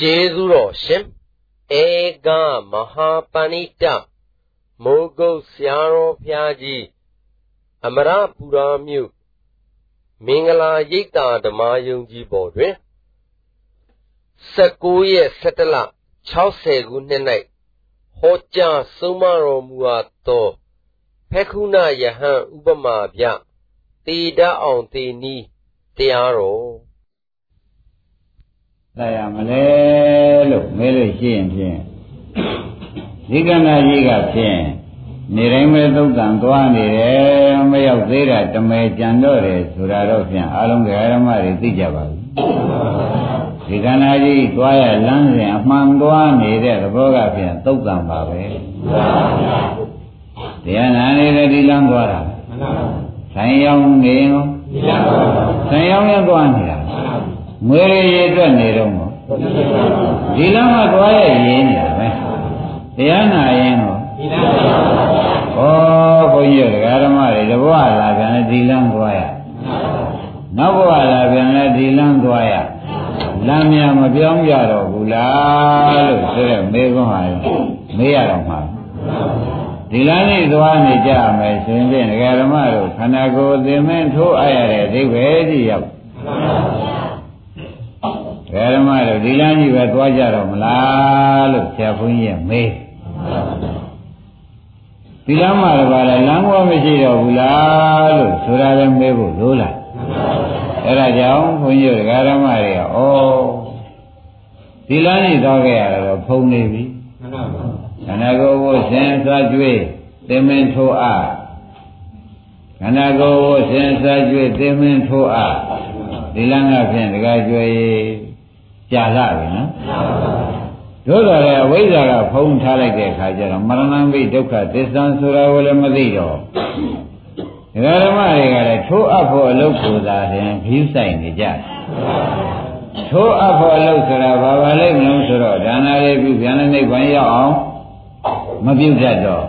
ကျေးဇူးတော်ရှင်ဧကမဟာပဏိတမိုးကုတ်ဆရာတော်ဘုရားကြီးအမရပူရာမြို့မင်္ဂလာရိပ်သာဓမ္မယုံကြည်ပေါ်တွင်19ရက်17လ60ခုနှစ်၌ဟောကြားဆုံးမတော်မူအပ်သောဖက္ခုနယဟန်ဥပမာပြတေတအောင်တေနီးတရားတော် လာရမလဲလို့မဲလို့ရှိရင်ဖြင့်ဒီကနာကြီးကဖြင့်နေတိုင်းပဲသုတ်တန်သွားနေတယ်မရောက်သေးတာတမဲကြံတော့တယ်ဆိုတာတော့ဖြင့်အားလုံးကဓမ္မတွေသိကြပါပြီဒီကနာကြီးသွားရလမ်းစဉ်အမှန်သွားနေတဲ့သဘောကဖြင့်သုတ်တန်ပါပဲတရားနာနေတဲ့ဒီလမ်းသွားတာဆိုင်ရောက်နေရောဆိုင်ရောက်ရသွားနေတာ ငွေရည်အတွက်နေတော့မို့ဒီလမ်းမှာသွားရရင်းနေတာပဲတရားနာရင်ဟောဩဘုန်းကြီးတို့ဓမ္မတွေတဘွားလာပြန်ဒီလမ်းသွားရနောက်ဘဝလာပြန်လဲဒီလမ်းသွားရလမ်းမြမပြောင်းကြတော့ဘူးလားလို့ဆိုရဲမေးခွန်းဟာမေးရတော့မှာဒီလမ်းလေးသွားနေကြမယ်ဆိုရင်ဖြင့်ဓမ္မတို့ခန္ဓာကိုယ်သင်္မင်းထိုးအပ်ရတဲ့အဓိပ္ပာယ်ကြီးရောက် ဓမ္မတို့ဒီလမ်းကြီးပဲသွားကြတော့မလားလို့ဆရာဘုန်းကြီးကမေးဒီလမ်းမှာလည်းပါလဲလမ်းဘောမရှိတော့ဘူးလားလို့ဆိုတာလည်းမေးဖို့လိုလားအဲ့ဒါကြောင့်ဘုန်းကြီးတို့ဓမ္မတွေကဩဒီလမ်းကြီးသွားခဲ့ရတော့ဖုံနေပြီခန္ဓာကိုယ်ကိုစဉ်းစားကြွေးသင်္မင်းထိုးအားခန္ဓာကိုယ်ကိုစဉ်းစားကြွေးသင်္မင်းထိုးအားဒီလမ်းကဖြင့်တကကြွေ ကြာလာပြီနော်တို့တော်လည်းအဝိဇ္ဇာကဖုံးထားလိုက်တဲ့အခါကျတော့မရဏမိဒုက္ခသစ္စာဆိုတာကိုလည်းမသိတော့ဒကာဓမ္မတွေကလည်းထိုးအပ်ဖို့အလုပ်ကိုသာရင်ခီးဆိုင်နေကြတယ်ထိုးအပ်ဖို့အလုပ်ဆိုတာဘာပါလိမ့်မလို့ဆိုတော့ဒါနာလေးပြုပြန်တဲ့နိဗ္ဗာန်ရောက်အောင်မပြုတ်တတ်တော့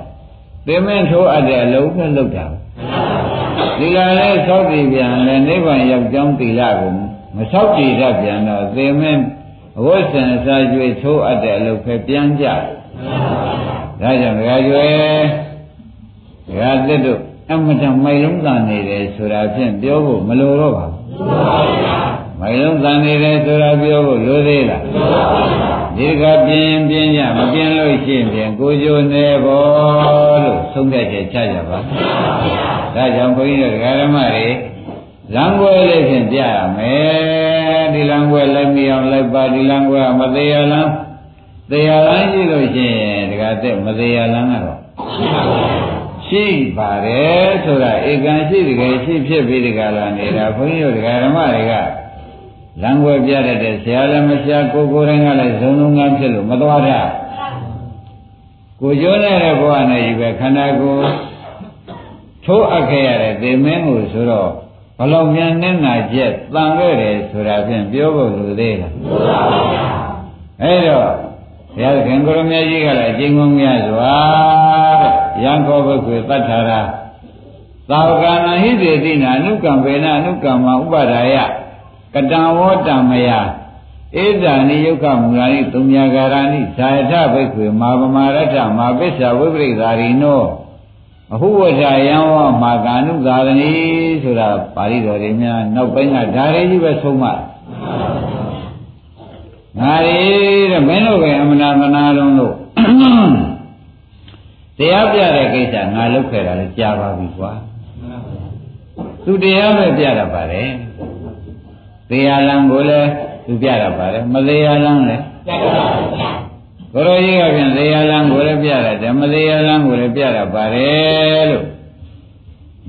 သင်္မင်းထိုးအပ်တဲ့အလုပ်နဲ့လုပ်တာဒီလာလဲသောက်တည်ပြန်လဲနိဗ္ဗာန်ရောက်ကြောင်းသီလကိုမဆောက်တည်တတ်ပြန်တော့သင်္မင်း အဝိဇ္ဇန်စာကျွေထိုးအပ်တဲ့အလုပ်ပဲပြန်ကြတယ်ဒါကြောင့်ဒကာကျွေဒကာသစ်တို့အမတမိုင်လုံးသာနေတယ်ဆိုတာဖြင့်ပြောဖို့မလိုတော့ပါဘူးမိုင်လုံးသာနေတယ်ဆိုတာပြောဖို့လိုသေးလားဒီကပြင်းပြင်းကြမပြင်းလို့ရှိရင်ကိုကြိုနေဖို့လို့ဆုံးဖြတ်ချက်ချကြပါဒါကြောင့်ဘုန်းကြီးတို့ဓမ္မတွေလမ်းွယ်လေးဖြင့်ပြရမယ် ဒီလမ်းွယ်လိုက်မြအောင်လိုက်ပါဒီလမ်းွယ်မသေးရလမ်းတရားလမ်းရှိလို့ရှိရင်ဒကာသက်မသေးရလမ်းကတော့ရှိပါတယ်ဆိုတာဧကံရှိတကယ်ရှိဖြစ်ပြီးဒီကလာနေတာဘုန်းကြီးတို့ဒကာဓမ္မတွေကလမ်းွယ်ပြတတ်တဲ့ဆရာလည်းမဆရာကိုကိုယ်တိုင်ကလည်းဇုံလုံးကဖြစ်လို့မသွားတာကိုကျိုးနေတဲ့ဘဝနဲ့ကြီးပဲခန္ဓာကိုယ်ထိုးအပ်ခဲ့ရတဲ့သေမင်းကိုဆိုတော့ ဘလောက်မြန်နဲ့နာကျက်တန်ခဲ့တယ်ဆိုတာဖြင့်ပြောဖို့လိုသေးလားမှန်ပါဗျာအဲ့တော့ဘုရားခင်ကိုရမကြီးကလည်းအကျဉ်းကုန်များစွာရံခောဘုခွေတတ်ထာရာသာဝကနာဟိသေတိနာအနုကံဝေနအနုကံမဥပါဒါယကတံဝောတံမယဧဇာနိယုခမူလာနိသုမြာဂာရဏိဇာယထဘိက္ခွေမာပမာရထမာပစ္ဆဝိပရိသာရိနော အဟုဝဇာယံဝမာကာနုသာရဏီဆိုတာပါဠိတော်တွေများနောက်ပိုင်းကဓာရီကြီးပဲဆုံးမငါရီတဲ့မင်းတို့ပဲအမနာမနာလုံးလို့တရားပြတဲ့ကိစ္စငါလုပ်ခဲ့တာလည်းကြာပါပြီကွာသူတရားပဲပြတာပါလေတရားလံကိုလည်းသူပြတာပါလေမတရားလံလည်းပြတာပါ ဗျာကိုရောကြီးကပြန်တရားလမ်းကိုလည်းပြရတယ်မတရားလမ်းကိုလည်းပြတာပါတယ်လို့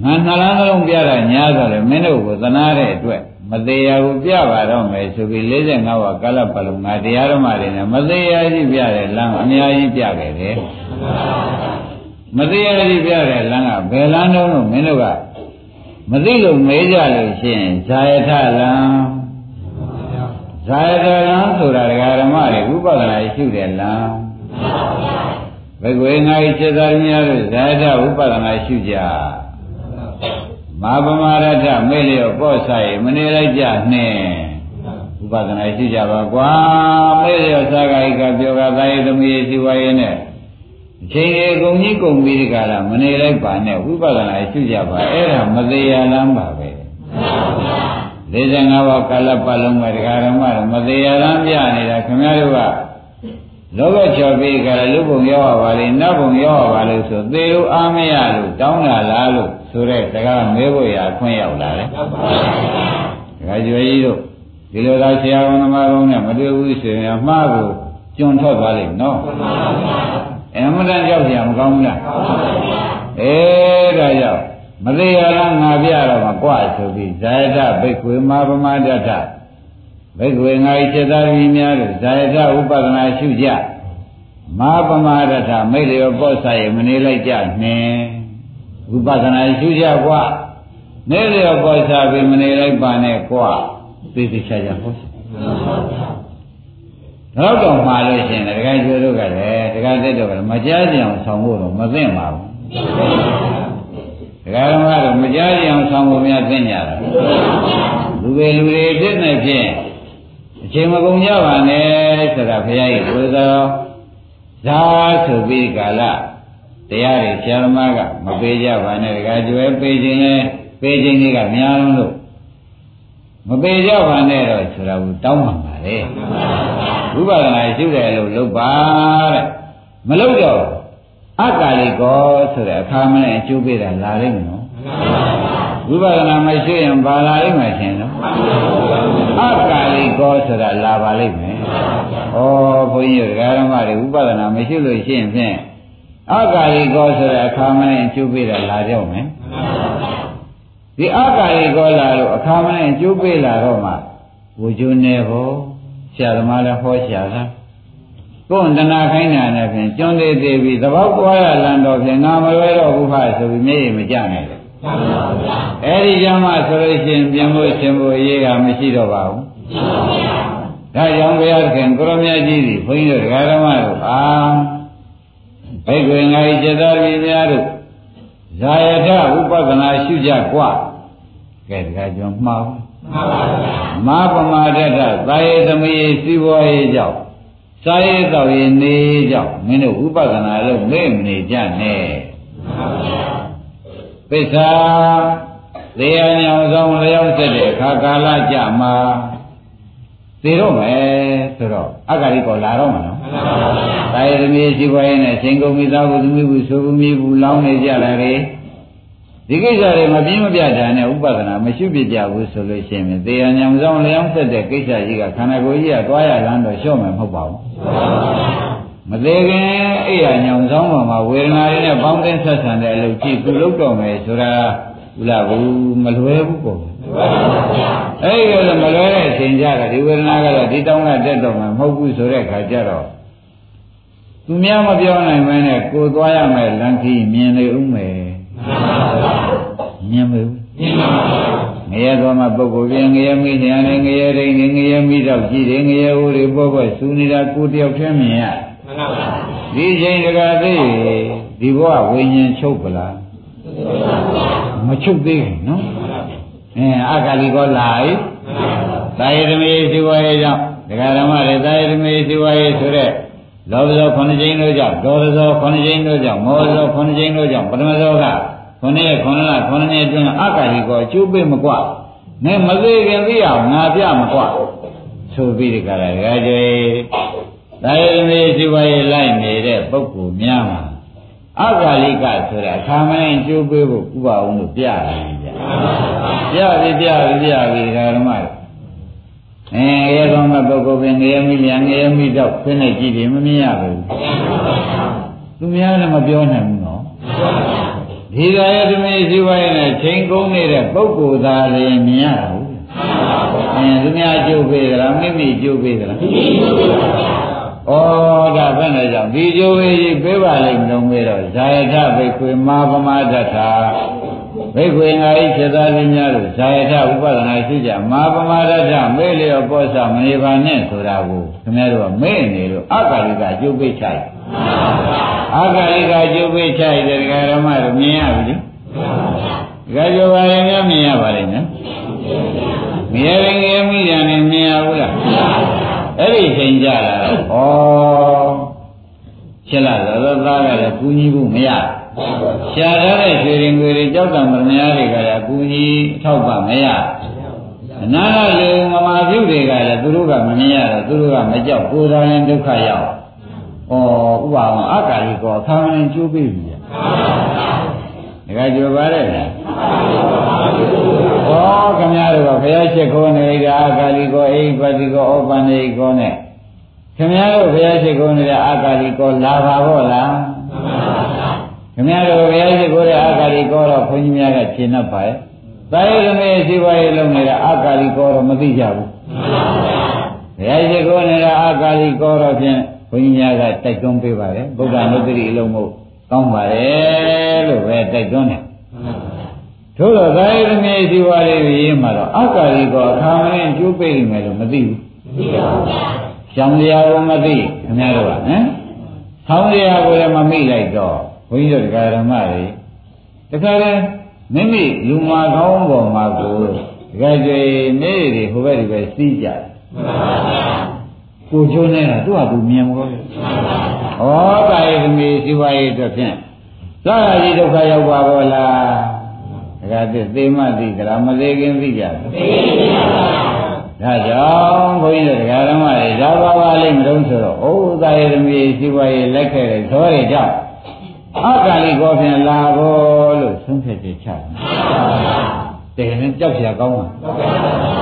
ငါနှလားနှလုံးပြတာညာဆိုတယ်မင်းတို့ကိုသနာတဲ့အတွက်မတရားကိုပြပါတော့မယ်ဆိုပြီး45ဝါကာလပတ်လုံးငါတရားဓမ္မတွေနဲ့မတရားကြီးပြတဲ့လမ်းအများကြီးပြခဲ့တယ်မတရားကြီးပြတဲ့လမ်းကဘယ်လမ်းတော့လို့မင်းတို့ကမသိလို့မေးကြလို့ရှိရင်ဇာယထလမ်း ဇာယတလံဆိုတာဒကာဓမ္မတွေဥပဒနာရှုတယ်လားဘယ်ကွေငါ့ဤစေသားများတို့ဇာယတဥပဒနာရှုကြမာပမာရထမေ့လျော့ပေါ့ဆိုင်မနေလိုက်ကြနဲ့ဥပဒနာရှိကြပါကွာမေရသဂိကပြောကသာယသမီးရှိဝါရဲ့နဲ့အချိန်ကြီးကုန်ကြီးကုန်ပြီးဒီကလာမနေလိုက်ပါနဲ့ဝိပဿနာရှိကြပါအဲ့ဒါမသေးရလမ်းပါပဲ 45ဘောကာလပတ်လုံးမှာတရားဓမ္မတော့မသေးရလမ်းပြနေတာခင်ဗျားတို့ကလောကချော်ပြီးကြလူပုံရောက်ပါလေနတ်ပုံရောက်ပါလေဆိုသေလို့အားမရလို့တောင်းတာလားလို့ဆိုတဲ့စကားမဲဖို့ရခွင့်ရောက်လာတယ်။ဒါကြွယ်ကြီးတို့ဒီလိုသာဆရာဝန်သမားကောင်းနဲ့မတွေ့ဘူးဆိုရင်အမှားကိုကျွန်းထွက်သွားလိမ့်နော်။အမှန်တန်ကြောက်ရမကောင်းဘူးလား။အေးဒါကြောင့် မသေးရလားငါပြတော့မကွဆိုပြီးဇာယတဘိက္ခွေမာပမဒတ္ထဘိက္ခွေငါဤစေတသမီးများတို့ဇာယတဥပဒနာရှုကြမာပမဒတ္ထမိတ်လျောပောဆိုင်မနေလိုက်ကြနဲ့ဥပဒနာရှုကြကွာနေလျောပောဆိုင်ပြီးမနေလိုက်ပါနဲ့ကွာသိသိချာချာဟုတ်တော့တော့မှာလို့ရှင်တကယ်ကျွေးတို့ကလည်းတကယ်တက်တော့မကြားကြအောင်ဆောင်ဖို့တော့မသိပါဘူးဒကာ ဓမ္မတို့မကြားကြအောင်ဆောင်ဖို့များသိညာတာလူတွေလူတွေဖြစ်နေဖြင့်အချိန်မကုန်ကြပါနဲ့ဆိုတာဘုရားရဲ့ဘုရားဇာဆိုပြီးကာလတရားတွေဆရာသမားကမပေးကြပါနဲ့ဒကာကျွဲပေးခြင်းလဲပေးခြင်းတွေကများလုံးလို့မပေးကြပါနဲ့တော့ဆိုတာကိုတောင်းပန်ပါလေဝိပဿနာရှုတယ်လို့လုပ်ပါတဲ့မလုပ်တော့ အကာလိကောဆိုတဲ့အခါမနဲ့အကျိုးပေးတာလာလိမ့်မယ်နော်ဝိပဿနာမရှိရင်ဘာလာလိမ့်မယ်ရှင်နော်အကာလိကောဆိုတာလာပါလိမ့်မယ်ဩဘုန်းကြီးဓမ္မတွေဝိပဿနာမရှိလို့ရှိရင်ဖြင့်အကာလိကောဆိုတဲ့အခါမနဲ့အကျိုးပေးတာလာကြောက်မယ်ဒီအကာလိကောလာလို့အခါမနဲ့အကျိုးပေးလာတော့မှဝိဇုနေဟောဆရာသမားလည်းဟောဆရာလား ကိုယ်တဏှာခိုင်းတာနဲ့ဖြင့်ကျွန်းသေးသေးပြီးသဘောကွာရလန်တော့ဖြင့်ငါမလွဲတော့ဘူးဟာဆိုပြီးမျက်ရည်မကျနိုင်ဘူးအဲ့ဒီကြမှာဆိုလို့ရှိရင်ပြန်ဖို့ရှင်ဖို့အရေးကမရှိတော့ပါဘူးဒါကြောင့်ဘုရားသခင်ကိုရမကြီးကြီးဘုန်းကြီးတို့ဓမ္မတို့အာဘိက္ခွေငါဤစေတရီများတို့ဇာယထဥပဒနာရှုကြกว่าကဲဒါကြောင့်မှားမာပမာဒတသာယေသမီးစီးပွားရေးကြောင့် စာရေးတော်ရင်နေကြောင့်မင်းတို့ဥပဒနာလို့မေ့မနေကြနဲ့သစ္စာတရားညောင်ဆောင်လျောက်ဆက်တဲ့အခါကာလကြမှာသိတော့မယ်ဆိုတော့အဂါရိကောလာတော့မှာနော်တာယသမီးရှိပွားရင်နဲ့ရှင်ကုန်မိသားစုသမီးဘူးဆိုဘူးမိဘူးလောင်းနေကြတာလေ ဒီကိစ္စတွေမပြင်းမပြတာနဲ့ဥပဒနာမရှိပြကြဘူးဆိုလို့ရှိရင်သေယညံဆောင်လျောင်းဆက်တဲ့ကိစ္စကြီးကခန္ဓာကိုယ်ကြီးကသွားရလမ်းတော့လျှော့မယ်မဟုတ်ပါဘူးမသေးခင်အဲ့ရညံဆောင်ပေါ်မှာဝေဒနာတွေနဲ့ပေါင်းတင်ဆက်ဆံတဲ့အလုပ်ကြည့်သူလုပ်တော့မယ်ဆိုတာဘုလားဘူးမလွယ်ဘူးပေါ့အဲ့ဒီလိုမလွယ်တဲ့အချိန်ကြတာဒီဝေဒနာကတော့ဒီတောင်းကတက်တော့မှမဟုတ်ဘူးဆိုတဲ့ခါကျတော့သူများမပြောနိုင်မင်းနဲ့ကိုသွားရမယ်လမ်းကြီးမြင်နေဦးမယ် မြင်မေဘူးမြင်ပါဘူးငရဲတော်မှာပုဂ္ဂိုလ်ပြန်ငရဲမိညာနဲ့ငရဲရင်းနဲ့ငရဲမိတော့ကြည့်တယ်ငရဲဦးတွေပေါ့ပေါ့စူနေတာကိုတယောက်တည်းမြင်ရမှန်ပါပါဒီချိန်တကာသိဒီဘဝဝိညာဉ်ချုပ်ပလားမချုပ်သေးဘူးနော်အဲအကာလီကောလာပြီသာယသမီးစီဝါရေးကြောင့်ဒကာဓမ္မတွေသာယသမီးစီဝါရေးဆိုတဲ့လောဘဇောခုနှစ်ကျင်းတို့ကြောင့်ဒေါသဇောခုနှစ်ကျင်းတို့ကြောင့်မောဟဇောခုနှစ်ကျင်းတို့ကြောင့်ပထမဇောက ခုနှစ်ရက်ခုနှစ်လခုနှစ်နှစ်အတွင်းအကာလီကောအကျိုးပေးမကွနဲ့မသေးခင်သိအောင်ငါပြမကွဆိုပြီးဒီကရဒကာကျေသာယသမီးစီဝါရေးလိုက်နေတဲ့ပုဂ္ဂိုလ်များမှာအဂါလိကဆိုတဲ့အခါမင်းကျိုးပေးဖို့ဥပအောင်လို့ပြရတယ်ဗျာပြပြီပြပြီပြပြီဓမ္မအဲရဲကောင်းတဲ့ပုဂ္ဂိုလ်ပင်ငရဲမိမြန်ငရဲမိတော့ဖိနေကြည့်တယ်မမြင်ရဘူးသူများလည်းမပြောနိုင်ဘူးနော် ဒီသာယသမီးစီဝိုင်းနဲ့ချိန်ကုန်နေတဲ့ပုဂ္ဂိုလ်သားလည်းမြင်ရတာဘူးအဲသူများကျုပ်ပေးသလားမိမိကျုပ်ပေးသလားဩဒါဘယ်နဲ့ကြောင့်ဒီကျိုးကြီးပေးပါလိမ့်မလို့မေးတော့ဇာယထဘိခွေမာပမဒ္ထာ ဘိခွေငါဤစေသာလေးများတို့ဇာယထဥပဒနာရှိကြမာပမဒ္ထာမေးလျောပောစမနေပါနဲ့ဆိုတာကိုခင်ဗျားတို့ကမေ့နေလို့အကာလိကကျုပ်ပိတ်ချိုက်အကာလိကကျုပ်ပိတ်ချိုက်တဲ့ဓမ္မတို့မြင်ရပြီလေဒကာကျော်ပါရင်များမြင်ရပါလိမ့်နော်မရရင်ငယ်မိတယ်နဲ့မြင်ရဘူးလားအဲ့ဒီချိန်ကြလာတော့ဩရှင်းလာတော့သားကလည်းကူညီဖို့မရ ရှာထားတဲ့ရွှေရင်ငွေတွေကြောက်တံမရများတွေကလည်းကူညီအထောက်ပံ့မရအနာကလူမမာပြုတွေကလည်းသူတို့ကမမြင်ရတော့သူတို့ကမကြောက်ကိုယ်တော်ရင်ဒုက္ခရောက်ဩဥပမာအကာလီကောခါမင်းကျိုးပြီဗျာဒကာကြိုပါရဲ့လားဩခင်ဗျားတို့ကဘုရားရှိခိုးနေလိုက်တာအကာလီကောအိပတိကောဩပန္နေကောနဲ့ခင်ဗျားတို့ဘုရားရှိခိုးနေတဲ့အကာလီကောလာပါဘောလား ခင်ဗျားတို့ဘုရားရှိခိုးတဲ့အကာလီကောတော့ခွန်ကြီးများကရှင်း납ပါရဲ့သာယသမီးစီပွားရေးလုပ်နေတဲ့အကာလီကောတော့မသိကြဘူးဘုရားရှိခိုးနေတဲ့အကာလီကောတော့ဖြင့်ဘုန်းကြီးများကတိုက်တွန်းပေးပါတယ်ဗုဒ္ဓနုတ္တိအလုံးမို့ကောင်းပါတယ်လို့ပဲတိုက်တွန်းတယ်ထို့တော့သာယသမီးစီပွားရေးရေးမှာတော့အကာလီကောအခါမင်းကျိုးပိတ်မယ်လို့မသိဘူးမသိပါဘူးရှောင်းတရားကိုမသိခင်ဗျားတို့ကဟမ်ဆောင်းတရားကိုလည်းမမိလိုက်တော့ ဘုန်းကြီးတို့တရားဓမ္မတွေတခါလဲမိမိလူမာကောင်းပေါ်မှာကိုတကယ်ကြွေနေတွေဟိုဘက်ဒီဘက်စီးကြတယ်ကိုကျိုးနေတာသူ့ဟာသူမြင်မလို့ဩကာယသမီးစီဝါရေးအတွက်ဖြင့်သာရကြီးဒုက္ခရောက်ပါဘောလားတခါတည်းသေမသိကြလားမသေးခင်သိကြတယ်သိပါပါဒါကြောင့်ဘုန်းကြီးတို့တရားဓမ္မတွေဒါပါပါလိမ့်မလို့ဆိုတော့ဩသာယသမီးစီဝါရေးလက်ခဲ့တဲ့သောတွေကြောင့် အက္ခလိကောဖြင့်လာဖို့လို့ဆုံးဖြတ်ချက်ချတယ်တကယ်လည်းကြောက်ရကောင်းပါ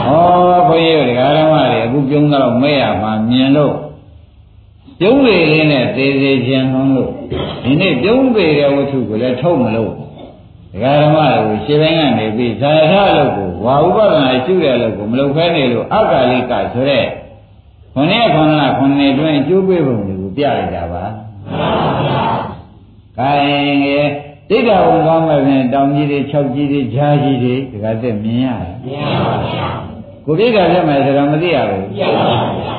ဟောဘုန်းကြီးတို့ဓမ္မတွေအခုပြုံးတော့မဲ့ရမှာမြင်လို့ပြုံးပေလေးနဲ့သေသေးချင်ဆုံးလို့ဒီနေ့ပြုံးပေတဲ့ဝတ္ထုကိုလည်းထုတ်မလို့ဓမ္မတွေကိုရှင်းပိုင်းကနေပြီးဇာရလို့ကိုဝါဥပဒနာရှုတယ်လို့ကိုမလုပ်ခဲနေလို့အက္ခလိကဆိုတဲ့ခொနည်းခொနလားခொနည်းတွင်အကျိုးပေးပုံတွေကိုပြလိုက်တာပါ ခိုင်ရဲ့တိဋ္ဌဝံကောင်းမဲ့ဖြင့်တောင်ကြီးတွေ၆ကြီးတွေဂျားကြီးတွေဒီကသက်မြင်ရတယ်မြင်ပါဗျာကိုပြိတ္တာပြမယ်ဆိုတော့မသိရဘူးသိပါပါဗျာ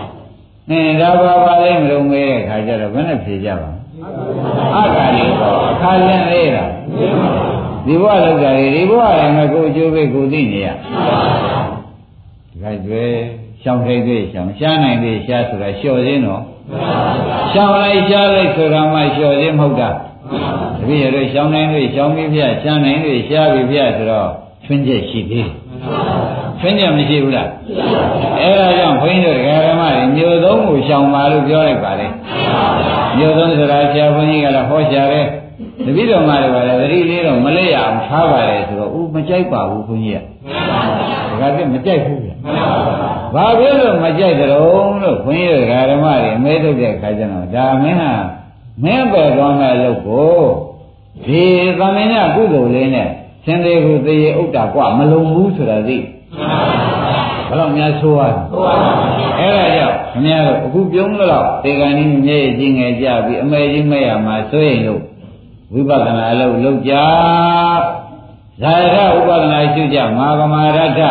အင်းဒါပါပါလိမ့်မလို့မေးတဲ့ခါကျတော့ဘယ်နဲ့ဖြေကြပါအခါလေးတော့အခါလင်းလေးတာဒီဘဝလောက်ကြတယ်ဒီဘဝလည်းမကိုအကျိုးပဲကိုသိနေရဒီကကျွဲရှောင်းထိတ်သေးရှောင်းရှားနိုင်သေးရှားဆိုတာလျှော်ခြင်းတော့ရှောင်းလိုက်ရှားလိုက်ဆိုတာမှလျှော်ခြင်းမဟုတ်တာ တပည့်ရတို့ရှောင်းနိုင်လို့ရှောင်းပြီးပြရှားနိုင်လို့ရှားပြီးပြဆိုတော့ထွင်းချက်ရှိသေးထွင်းချက်မရှိဘူးလားအဲ့ဒါကြောင့်ဘုန်းကြီးတို့ဓမ္မတွေမျိုးသုံးကိုရှောင်ပါလို့ပြောလိုက်ပါလေမျိုးသုံးဆိုတာဆရာဘုန်းကြီးကလည်းဟောရှာတယ်တပည့်တော်မတွေပါလေသတိလေးတော့မလဲရအောင်ထားပါတယ်ဆိုတော့ဦးမကြိုက်ပါဘူးဘုန်းကြီးကဒါကမကြိုက်ဘူးဗျဘာဖြစ်လို့မကြိုက်ကြတော့လို့ဘုန်းကြီးတို့ဓမ္မတွေအမဲထုတ်တဲ့ခါကျတော့ဒါမင်းဟာ မင်းပဲကောင်းတဲ့ရုပ်ကိုဒီသမင်းကကုသိုလ်လေးနဲ့သင်္သေးဟုသေရဥဒ္တာကမလုံဘူးဆိုတာသိဘယ်တော့များဆိုးရလဲအဲ့ဒါကြောင့်ခင်ဗျားတို့အခုပြုံးလို့တေကန်ကြီးမြဲကြီးငယ်ကြပြီးအမေကြီးမဲ့ရမှာဆိုရင်လို့ဝိပဿနာအလုပ်လုပ်ကြဇာရဥပဒနာရှိကြမာကမာရတ္ထ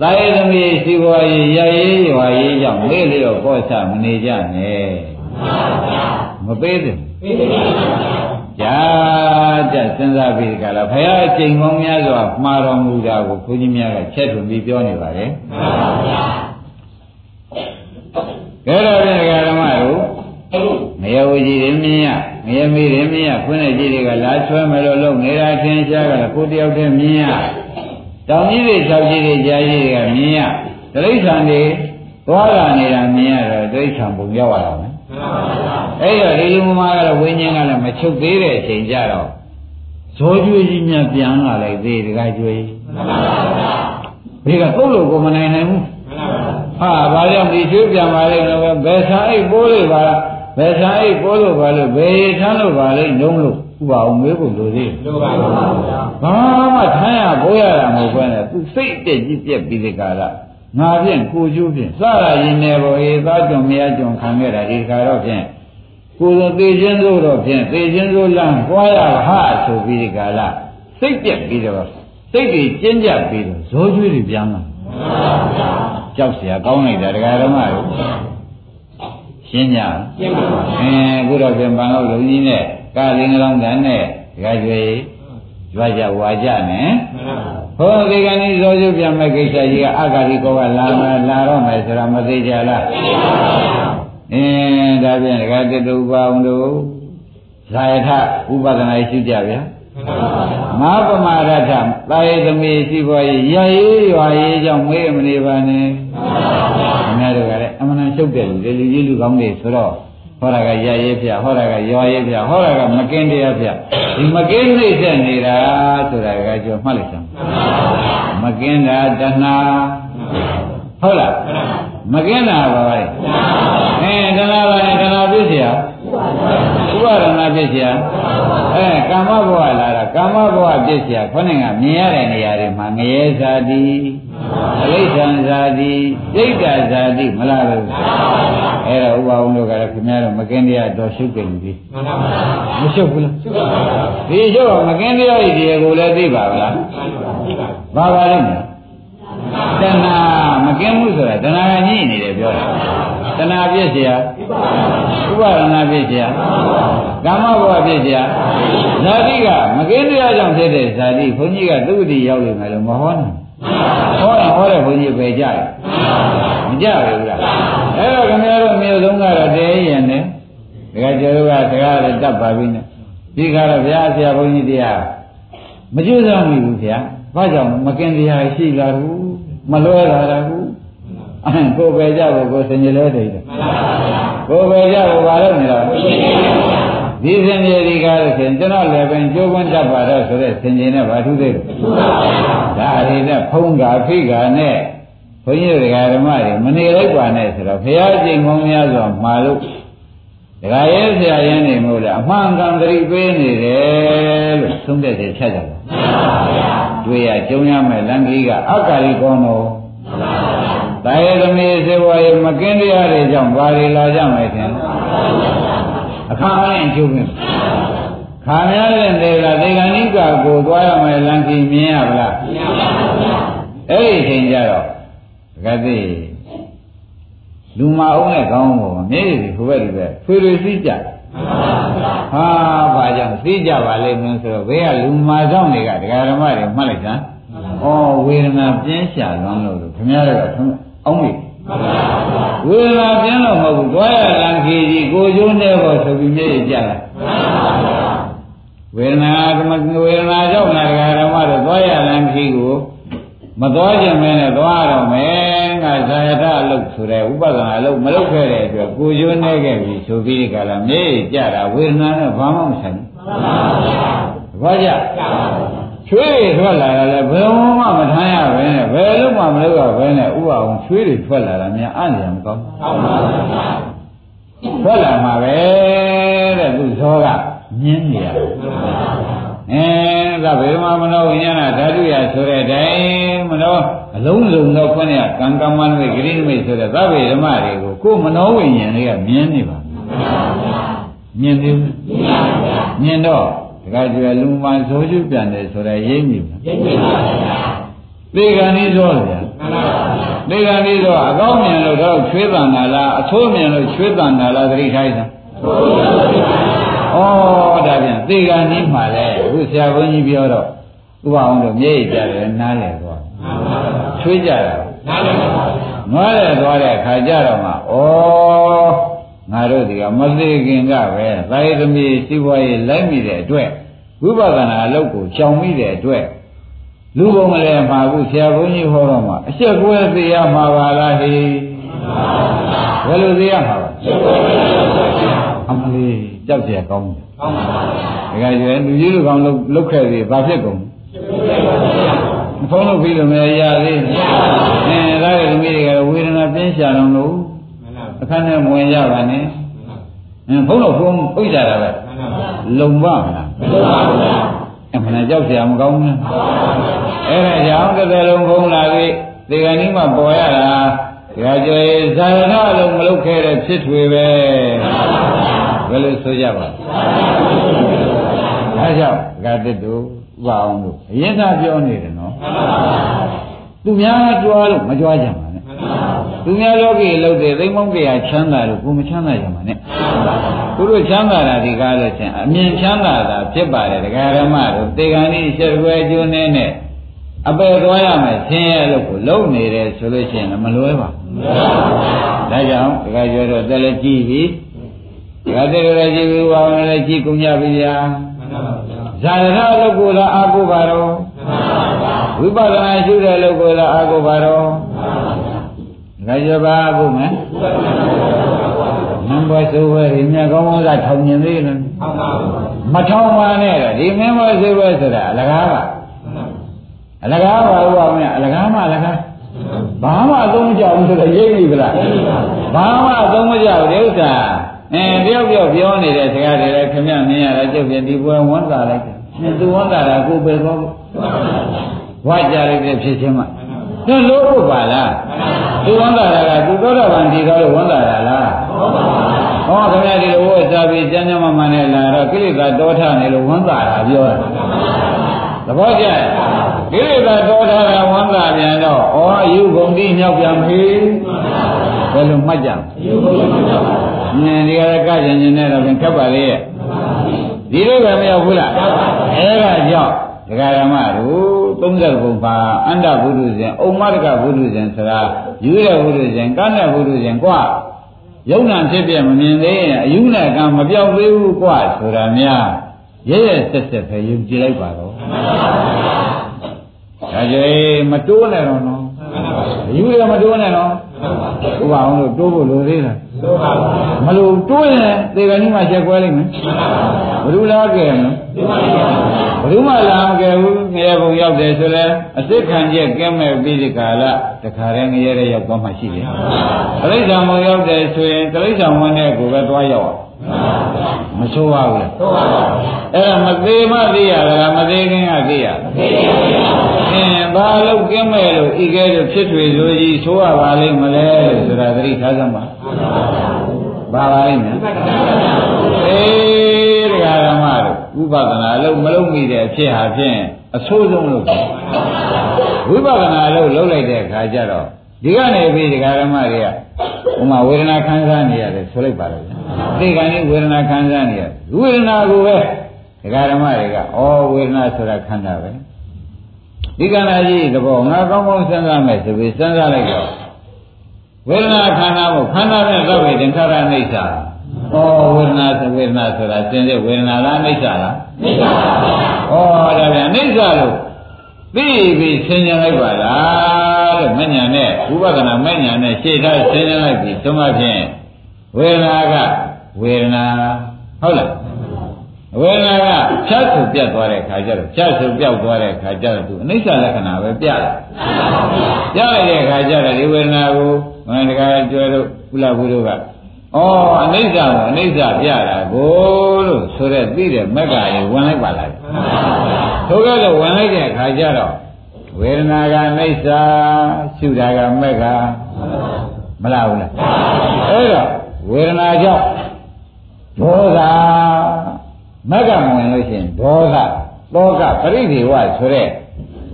သာယသမီးစီဝါရေးရရေးရွာရေးကြောင့်မေ့လျော့ပေါ်ချမနေကြနဲ့မှန်ပါဗျာ သင့်ကြာကြစဉ်းစားပြီးကြလားဘုရားအချိန်ပေါင်းများစွာမှားတော်မူတာကိုဘုန်းကြီးများကချက်ထွန်ပြီးပြောနေပါတယ်မှန်ပါဗျာကဲတော့ဒီဓမ္မတို့မယဝကြီးတွေမြင်ရမယမေတွေမြင်ရခွင်းတဲ့ကြီးတွေကလာချွဲမယ်လို့လုံနေတာထင်ရှားကြတယ်ကိုတယောက်တည်းမြင်ရတောင်ကြီးတွေ၆ကြီးတွေကြာကြီးတွေကမြင်ရတိရစ္ဆာန်တွေသွားလာနေတာမြင်ရတော့တိရစ္ဆာန်ပုံရောက်ရတာမယ် အဲ့တော့ဒီလူမကတော့ဝိညာဉ်ကလည်းမချုပ်သေးတဲ့အချိန်ကြတော့ဇောကျွေးကြီးများပြန်လာလိုက်သေးတကကျွေးဘေးကပုတ်လို့ကိုမနိုင်နိုင်ဘူးဟာဘာကြောင့်ဒီကျွေးပြန်ပါလိမ့်လို့ဘယ်ဆာအိတ်ပိုးလို့ပါဘယ်ဆာအိတ်ပိုးလို့ပါလို့ဘယ်ထမ်းလို့ပါလိမ့်လုံးလို့ဥပါအောင်မေးဖို့လိုသေးလိုပါဘူးဘာမှထမ်းရပိုးရတာမဟုတ်ဘဲနဲ့သူစိတ်တက်ကြီးပြက်ပြီးဒီကလာငါဖြင့်ကိုကျိုးဖြင့်စရရင်နေပေါ်ဧသားကြုံမရကြုံခံခဲ့တာဒီခါတော့ဖြင့် ကိုယ်တော်သေခြင်းသို့တော့ဖြင့်သေခြင်းသို့လမ်းပွားရဟာဆိုပြီးဒီကလာစိတ်ပြက်ပြီးတော့စိတ်တွေကျဉ်းကြပြီးတော့ဇောကျွေးတွေပြန်လာကြောက်เสียကောင်းလိုက်တာဒကာဓမ္မတို့ရှင်းကြရှင်းပါပါအင်းအခုတော့ပြန်ပန်လို့လုံကြီးနဲ့ကာလင်းကလောင်းတန်နဲ့ဒကာကျွေး ကြွားကြဝါကြနဲ့ဟောဒီကနေ့ဇောကျပြန်မဲ့ကိစ္စကြီးကအဂါဒီကောကလာမယ်လာတော့မယ်ဆိုတာမသိကြလား အင်းဒါပြန်ဒကာတတုပါအောင်တို့ဇာယထဥပဒနာရှိကြဗျာမဟာပမာရထတာယေသမီးရှိပေါ်ရရရေးရွာရေးကြောင့်မေးမနေပါနဲ့ခင်ဗျားတို့ကလည်းအမှန်တန်ရှုပ်တယ်လူလေလူကြီးလူကောင်းတွေဆိုတော့ဟောတာကရရေးပြဟောတာကရွာရေးပြဟောတာကမကင်းတရားပြဒီမကင်းနှိမ့်ဆက်နေတာဆိုတာကကြောမှတ်လိုက်စမ်းမကင်းတာတဏှာဟုတ်လား မကင်းတာပါပဲအဲတဏှာပါနဲ့တဏှာပြည့်เสียဥပါဒနာပြည့်เสียအဲကာမဘဝလာတာကာမဘဝပြည့်เสียခေါင်းကမြင်ရတဲ့နေရာတွေမှာငရဲဇာတိအလိစ္ဆန်ဇာတိစိတ်တဇာတိမလားလို့အဲ့တော့ဥပအောင်တို့ကလည်းခင်ဗျားတို့မကင်းတရားတော်ရှုပ်ကြပြီမရှုပ်ဘူးလားရှုပ်ပါဘူးဒီရှုပ်မကင်းတရားဤဒီကိုလည်းသိပါဗလားဘာပါလိမ့်မယ် တဏှာမကင်းဘူးဆိုတာတဏှာကညှိနေတယ်ပြောတာတဏှာပြည့်စရာဥပါဒနာပြည့်စရာကာမဘဝပြည့်စရာဇာတိကမကင်းတရားကြောင့်ဖြစ်တဲ့ဇာတိဘုန်းကြီးကသုတိရောက်နေတယ်လို့မဟောနိုင်ဟောတာဟောတဲ့ဘုန်းကြီးပဲကြားတယ်မကြဘူးလားအဲ့တော့ခင်ဗျားတို့မျိုးဆုံးကတော့တဲရင်နဲ့ဒါကြကျတို့ကစကားလည်းတတ်ပါပြီနဲ့ဒီကတော့ဗျာဆရာဘုန်းကြီးတရားမကျွမ်းဆောင်ဘူးဗျာဘာကြောင့်မကင်တရားရှိလာဘူး မလွဲလာတာဘူးကိုယ်ပဲကြဖို့ကိုယ်စင်ကြလဲတည်တယ်ကိုယ်ပဲကြဖို့ဘာလို့နေတာဒီစင်ကြီးဒီကားလို့ဆိုရင်ကျွန်တော်လည်းပင်ကြိုးဝန်းတတ်ပါတော့ဆိုတဲ့စင်ကြီးနဲ့ဘာထူးသေးလဲဒါရီနဲ့ဖုံးကဖိကနဲ့ဘုန်းကြီးတွေကဓမ္မတွေမနေလိုက်ပါနဲ့ဆိုတော့ဘုရားကျင့်ကောင်းများစွာမှာလို့ဒကာရဲဆရာရင်းနေမို့လားအမှန်ကန်သတိပေးနေတယ်လို့သုံးတဲ့ချက်ချက်ကြပါ တွေ့ရကြုံရမယ်လမ်းကြီးကအက္ကာရီကောင်းတော်တာယေသမီးစေဝါရေမကင်းတရားတွေကြောင့်ဘာတွေလာကြမယ်ထင်အခါနဲ့အကျိုးပဲခါများတဲ့တွေကဒေဂဏိကကိုသွားရမယ်လမ်းကြီးမြင်ရဗလားမြင်ပါဘူးအဲ့ဒီအချိန်ကျတော့တကယ်သိလူမအောင်နဲ့ကောင်းဖို့မျက်ရည်ဟိုဘက်ဒီဘက်ဖွေတွေသိကြ ဟာဘာကြောင့်သိကြပါလိမ့်မလို့ဆိုတော့ဘေးကလူမာဆောင်တွေကဒကာဓမ္မတွေမှတ်လိုက်စမ်းဩဝေဒနာပြင်းရှာလွန်းလို့ခင်ဗျားတို့ကအောင်းမိဝေဒနာပြင်းလို့မဟုတ်ဘူးတွားရလံခီကြီးကိုကျိုးနေဖို့ဆိုပြီးမျက်ရည်ကြလာဝေဒနာသမဝေဒနာကြောင့်ဒကာဓမ္မတို့တွားရလံခီကို မသွားခြင်းမဲနဲ့သွားတော့မယ်ငါဇာယထအလုပ်ဆိုတဲ့ဥပဒနာအလုပ်မလုပ်ခဲ့တဲ့အတွက်ကိုကျိုးနေခဲ့ပြီဆိုပြီးဒီကလာမြေကြတာဝေဒနာနဲ့ဘာမှမဆိုင်ဘူးဘာကြချွေးတွေထွက်လာတာလည်းဘယ်မှမထမ်းရပဲနဲ့ဘယ်လို့မှမလုပ်ရပဲနဲ့ဥပအောင်ချွေးတွေထွက်လာတာများအံ့ရမကောင်းထွက်လာမှာပဲတဲ့သူဇောကမြင်းနေရတယ် အဲဒါဘယ်မှာမနောဝိညာဏဓာတုရဆိုတဲ့အတိုင်းမနောအလုံးစုံသောခွင့်ရကံကမ္မနမိတ်ဂရိနမိတ်ဆိုတဲ့သဗ္ဗေဓမ္မတွေကိုကိုယ်မနောဝိညာဉ်တွေကမြင်နေပါမြင်သေးဘူးမြင်တော့တခါကျွယ်လူမှန်ဆိုချုပ်ပြန်တယ်ဆိုတဲ့ရိပ်မြင်ရိပ်မြင်ပါဗျာသေကံဤသောဗျာသေကံဤသောအကောင်းမြင်လို့တော့ချွေးတန်တာလားအဆိုးမြင်လို့ချွေးတန်တာလားသတိထားတာ ဩဒါပြန်သေကံဤမှာလဲအခုဆရာဘုန်းကြီးပြောတော့ဥပအောင်လို့မျက်ရည်ကြတယ်နားလည်သွားချွေးကြတာနားလည်ပါငားရသွားတဲ့အခါကျတော့မှဩငါတို့ဒီကမသိခင်ကပဲသာယသမီးစီးပွားရေးလိုက်မိတဲ့အတွက်ဝိပဿနာအလုပ်ကိုကြောင်မိတဲ့အတွက်လူပုံမလဲမှာဘူးဆရာဘုန်းကြီးဟောတော့မှအချက်ကွဲသိရမှာပါလားဟိဘယ်လိုသိရမှာပါ အမလေးကြောက်ကြရကောင်းတယ်ကောင်းပါဘူးဗျာဒါကြွယ်လူကြီးလူကောင်းလုတ်ခဲ့သေးဘာဖြစ်ကုန်မဆုံးလို့ပြီးလို့မရသေးဘူးအင်းဒါကလူကြီးတွေကဝေဒနာပြင်းရှာတော့လို့အခန်းထဲဝင်ရပါနဲ့အင်းဘုန်းတော်ဘုန်းဥစ္စာတာပဲလုံပါမလားလုံပါဘူးဗျာအမှန်ကြောက်ကြရမကောင်းဘူးအဲ့ဒါကြောင့်တစ်သက်လုံးဘုန်းလာပြီးဒီကနေ့မှပေါ်ရတာဒါကြွယ်ဇာရဏလုံးမလုတ်ခဲ့တဲ့ဖြစ်တွေပဲ ဘယ်လိုဆိုကြပါအဲကြောင့်ဂါတစ်တို့ဥပအောင်လို့အရင်ကပြောနေတယ်နော်သူများကြွားလို့မကြွားကြပါနဲ့သူများလောကီလောက်တဲ့သိမ့်မောင်းကြရချမ်းသာလို့ကိုမချမ်းသာကြမှာနဲ့သူတို့ချမ်းသာတာဒီကားလို့ချင်းအမြင်ချမ်းသာတာဖြစ်ပါတယ်ဒကာရမတို့တေဂန်ဤရှက်ွယ်ကျိုးနေနဲ့အပယ်သွားရမယ်ဆင်းရဲလို့ကိုလုံနေတယ်ဆိုလို့ရှိရင်မလွဲပါဘူးဒါကြောင့်ဒကာကျော်တို့တက်လက်ကြည့်ပြီ ဒကာတက်လက်ကြည့်ပြီဘာဝင်လက်ကြည့်ကုန်ကြပြီဗျာဇာရဏလို့ကိုလာအာကိုပါတော့ဝိပဿနာရှုတဲ့လို့ကိုလာအာကိုပါတော့ဒကာကျော်ပါကိုမယ်နံပါတ်ဆိုဝဲဒီမြတ်ကောင်းကောင်းကထောင်မြင်သေးတယ်မထောင်ပါနဲ့တော့ဒီမင်းမဆိုဝဲဆိုတာအလကားပါအလကားပါဘုရားမင်းအလကားမှအလကားဘာမှအသုံးမကျဘူးဆိုတော့ရိပ်ပြီဗလားဘာမှအသုံးမကျဘူးဒီဥစ္စာ အဲတယောက်တယောက်ပြောနေတဲ့စကားတွေလည်းခင်ဗျမြင်ရတာကျုပ်ပြန်ဒီပွဲဝန်တာလိုက်တယ်။သူဝန်တာတာကိုပဲတော့ဝါကြလိုက်တဲ့ဖြစ်ချင်းမှသူလို့ဖို့ပါလားသူဝန်တာတာကသူသောတာပန်ဒီတော်လို့ဝန်တာတာလားဟောခင်ဗျဒီလိုဝတ်စားပြီးကျမ်းကျမ်းမှမှနဲ့လာတော့ကိလေသာတောထနေလို့ဝန်တာတာပြောတာသဘောကျကိလေသာတောထတာဝန်တာပြန်တော့ဩအယူဂုံတိမြောက်ပြန်ပြီဘယ်လိုမှတ်ကြအယူဂုံတိမြောက်ပါ နင်ဒီကရကကျင်ကျင်နဲ့တော့ခက်ပါလေရဲ့ဒီလိုပဲမရောက်ဘူးလားအဲဒါကြောင့်ဒကာရမတို့30ဘုံပါအန္တဘုဒ္ဓဇင်အုံမတကဘုဒ္ဓဇင်ဆိုတာယူရဘုဒ္ဓဇင်ကဏ္ဍဘုဒ္ဓဇင်กว่าယုံနာဖြစ်ပြမမြင်သေးရင်အယူနဲ့ကံမပြောက်သေးဘူးกว่าဆိုတာများရဲရဲဆက်ဆက်ပဲယုံကြည်လိုက်ပါတော့ဒါကြွေမတိုးနဲ့တော့နော်အယူရမတိုးနဲ့နော်ဥပအောင်လို့တိုးဖို့လိုသေးလား မလို့တိုးရင်သေကနေ့မှချက်ကွဲလိမ့်မယ်ဘယ်လိုလားကြဲမလဲဘယ်သူမှလာမကြဘူးငရဲဘုံရောက်တယ်ဆိုလဲအစ်စ်ခံကျက်ကဲမဲ့ပြီးဒီကာလတခါတည်းငရဲတဲ့ရောက်သွားမှရှိတယ်တိရစ္ဆာန်ဘုံရောက်တယ်ဆိုရင်တိရစ္ဆာန်ဝင်တဲ့ကိုပဲသွားရောက် မဆိုးပါဘူးလားဆိုးပါပါအဲ့ဒါမသေးမသိရတာမသေးခင်ကသိရမသေးပါဘူးအင်းဘာလို့ကင်းမဲ့လို့ဤကဲလို့ဖြစ်ထွေဆိုကြီးဆိုးရပါလိမ့်မလဲဆိုတာသတိထားစမ်းပါပါပါလိမ့်မယ်အေးတရားဓမ္မတို့ဥပဒနာလို့မလုံးမိတဲ့အဖြစ်ဟာဖြင့်အဆိုးဆုံးလို့ဝိပဿနာလို့လုံးလိုက်တဲ့အခါကျတော့ ဒီကနေပြီးတရားဓမ္မတွေကဥမာဝေဒနာခံစားနေရတယ်ဆိုလိုက်ပါတော့သိကံကြီးဝေဒနာခံစားနေရဝေဒနာကိုပဲတရားဓမ္မတွေကဩဝေဒနာဆိုတာခန္ဓာပဲဒီကံလာကြီးသဘောငါကောင်းကောင်းစဉ်းစားမယ်ဆိုပြီးစဉ်းစားလိုက်တော့ဝေဒနာခန္ဓာကိုခန္ဓာနဲ့သဗ္ဗေသင်္ခါရအိဋ္ဌာဩဝေဒနာဆိုဝေဒနာဆိုတာသင်တဲ့ဝေဒနာလားအိဋ္ဌာလားအိဋ္ဌာပါဗျာဩဒါပြန်အိဋ္ဌာလို့ပြီးပြီးဆင်ញံလိုက်ပါလား လို့မညာနဲ့ဥပဒနာမညာနဲ့ရှေ့ထားဆင်ញံလိုက်ပြီးသုံးပါဖြင့်ဝေဒနာကဝေဒနာဟုတ်လားဝေဒနာကဖြတ်ဆုပြတ်သွားတဲ့ခါကျတော့ဖြတ်ဆုပြောက်သွားတဲ့ခါကျတော့သူအနိစ္စလက္ခဏာပဲပြတယ်ပြလိုက်တဲ့ခါကျတော့ဒီဝေဒနာကိုမန္တကာကျွဲတို့ကုလဘုတို့ကဩအနိစ္စကိုအနိစ္စပြတာကိုလို့ဆိုတဲ့သိတဲ့မက်ကရေဝင်လိုက်ပါလားထိုကဲ့လို့ဝင်လိုက်တဲ့အခါကျတော့ ဝေဒနာကအနိစ္စရှုတာကမက်ကမလားဘူးလားအဲ့တော့ဝေဒနာကြောင့်ဒေါသမက်ကမဝင်လို့ရှိရင်ဒေါသတောကပရိဒေဝဆိုတဲ့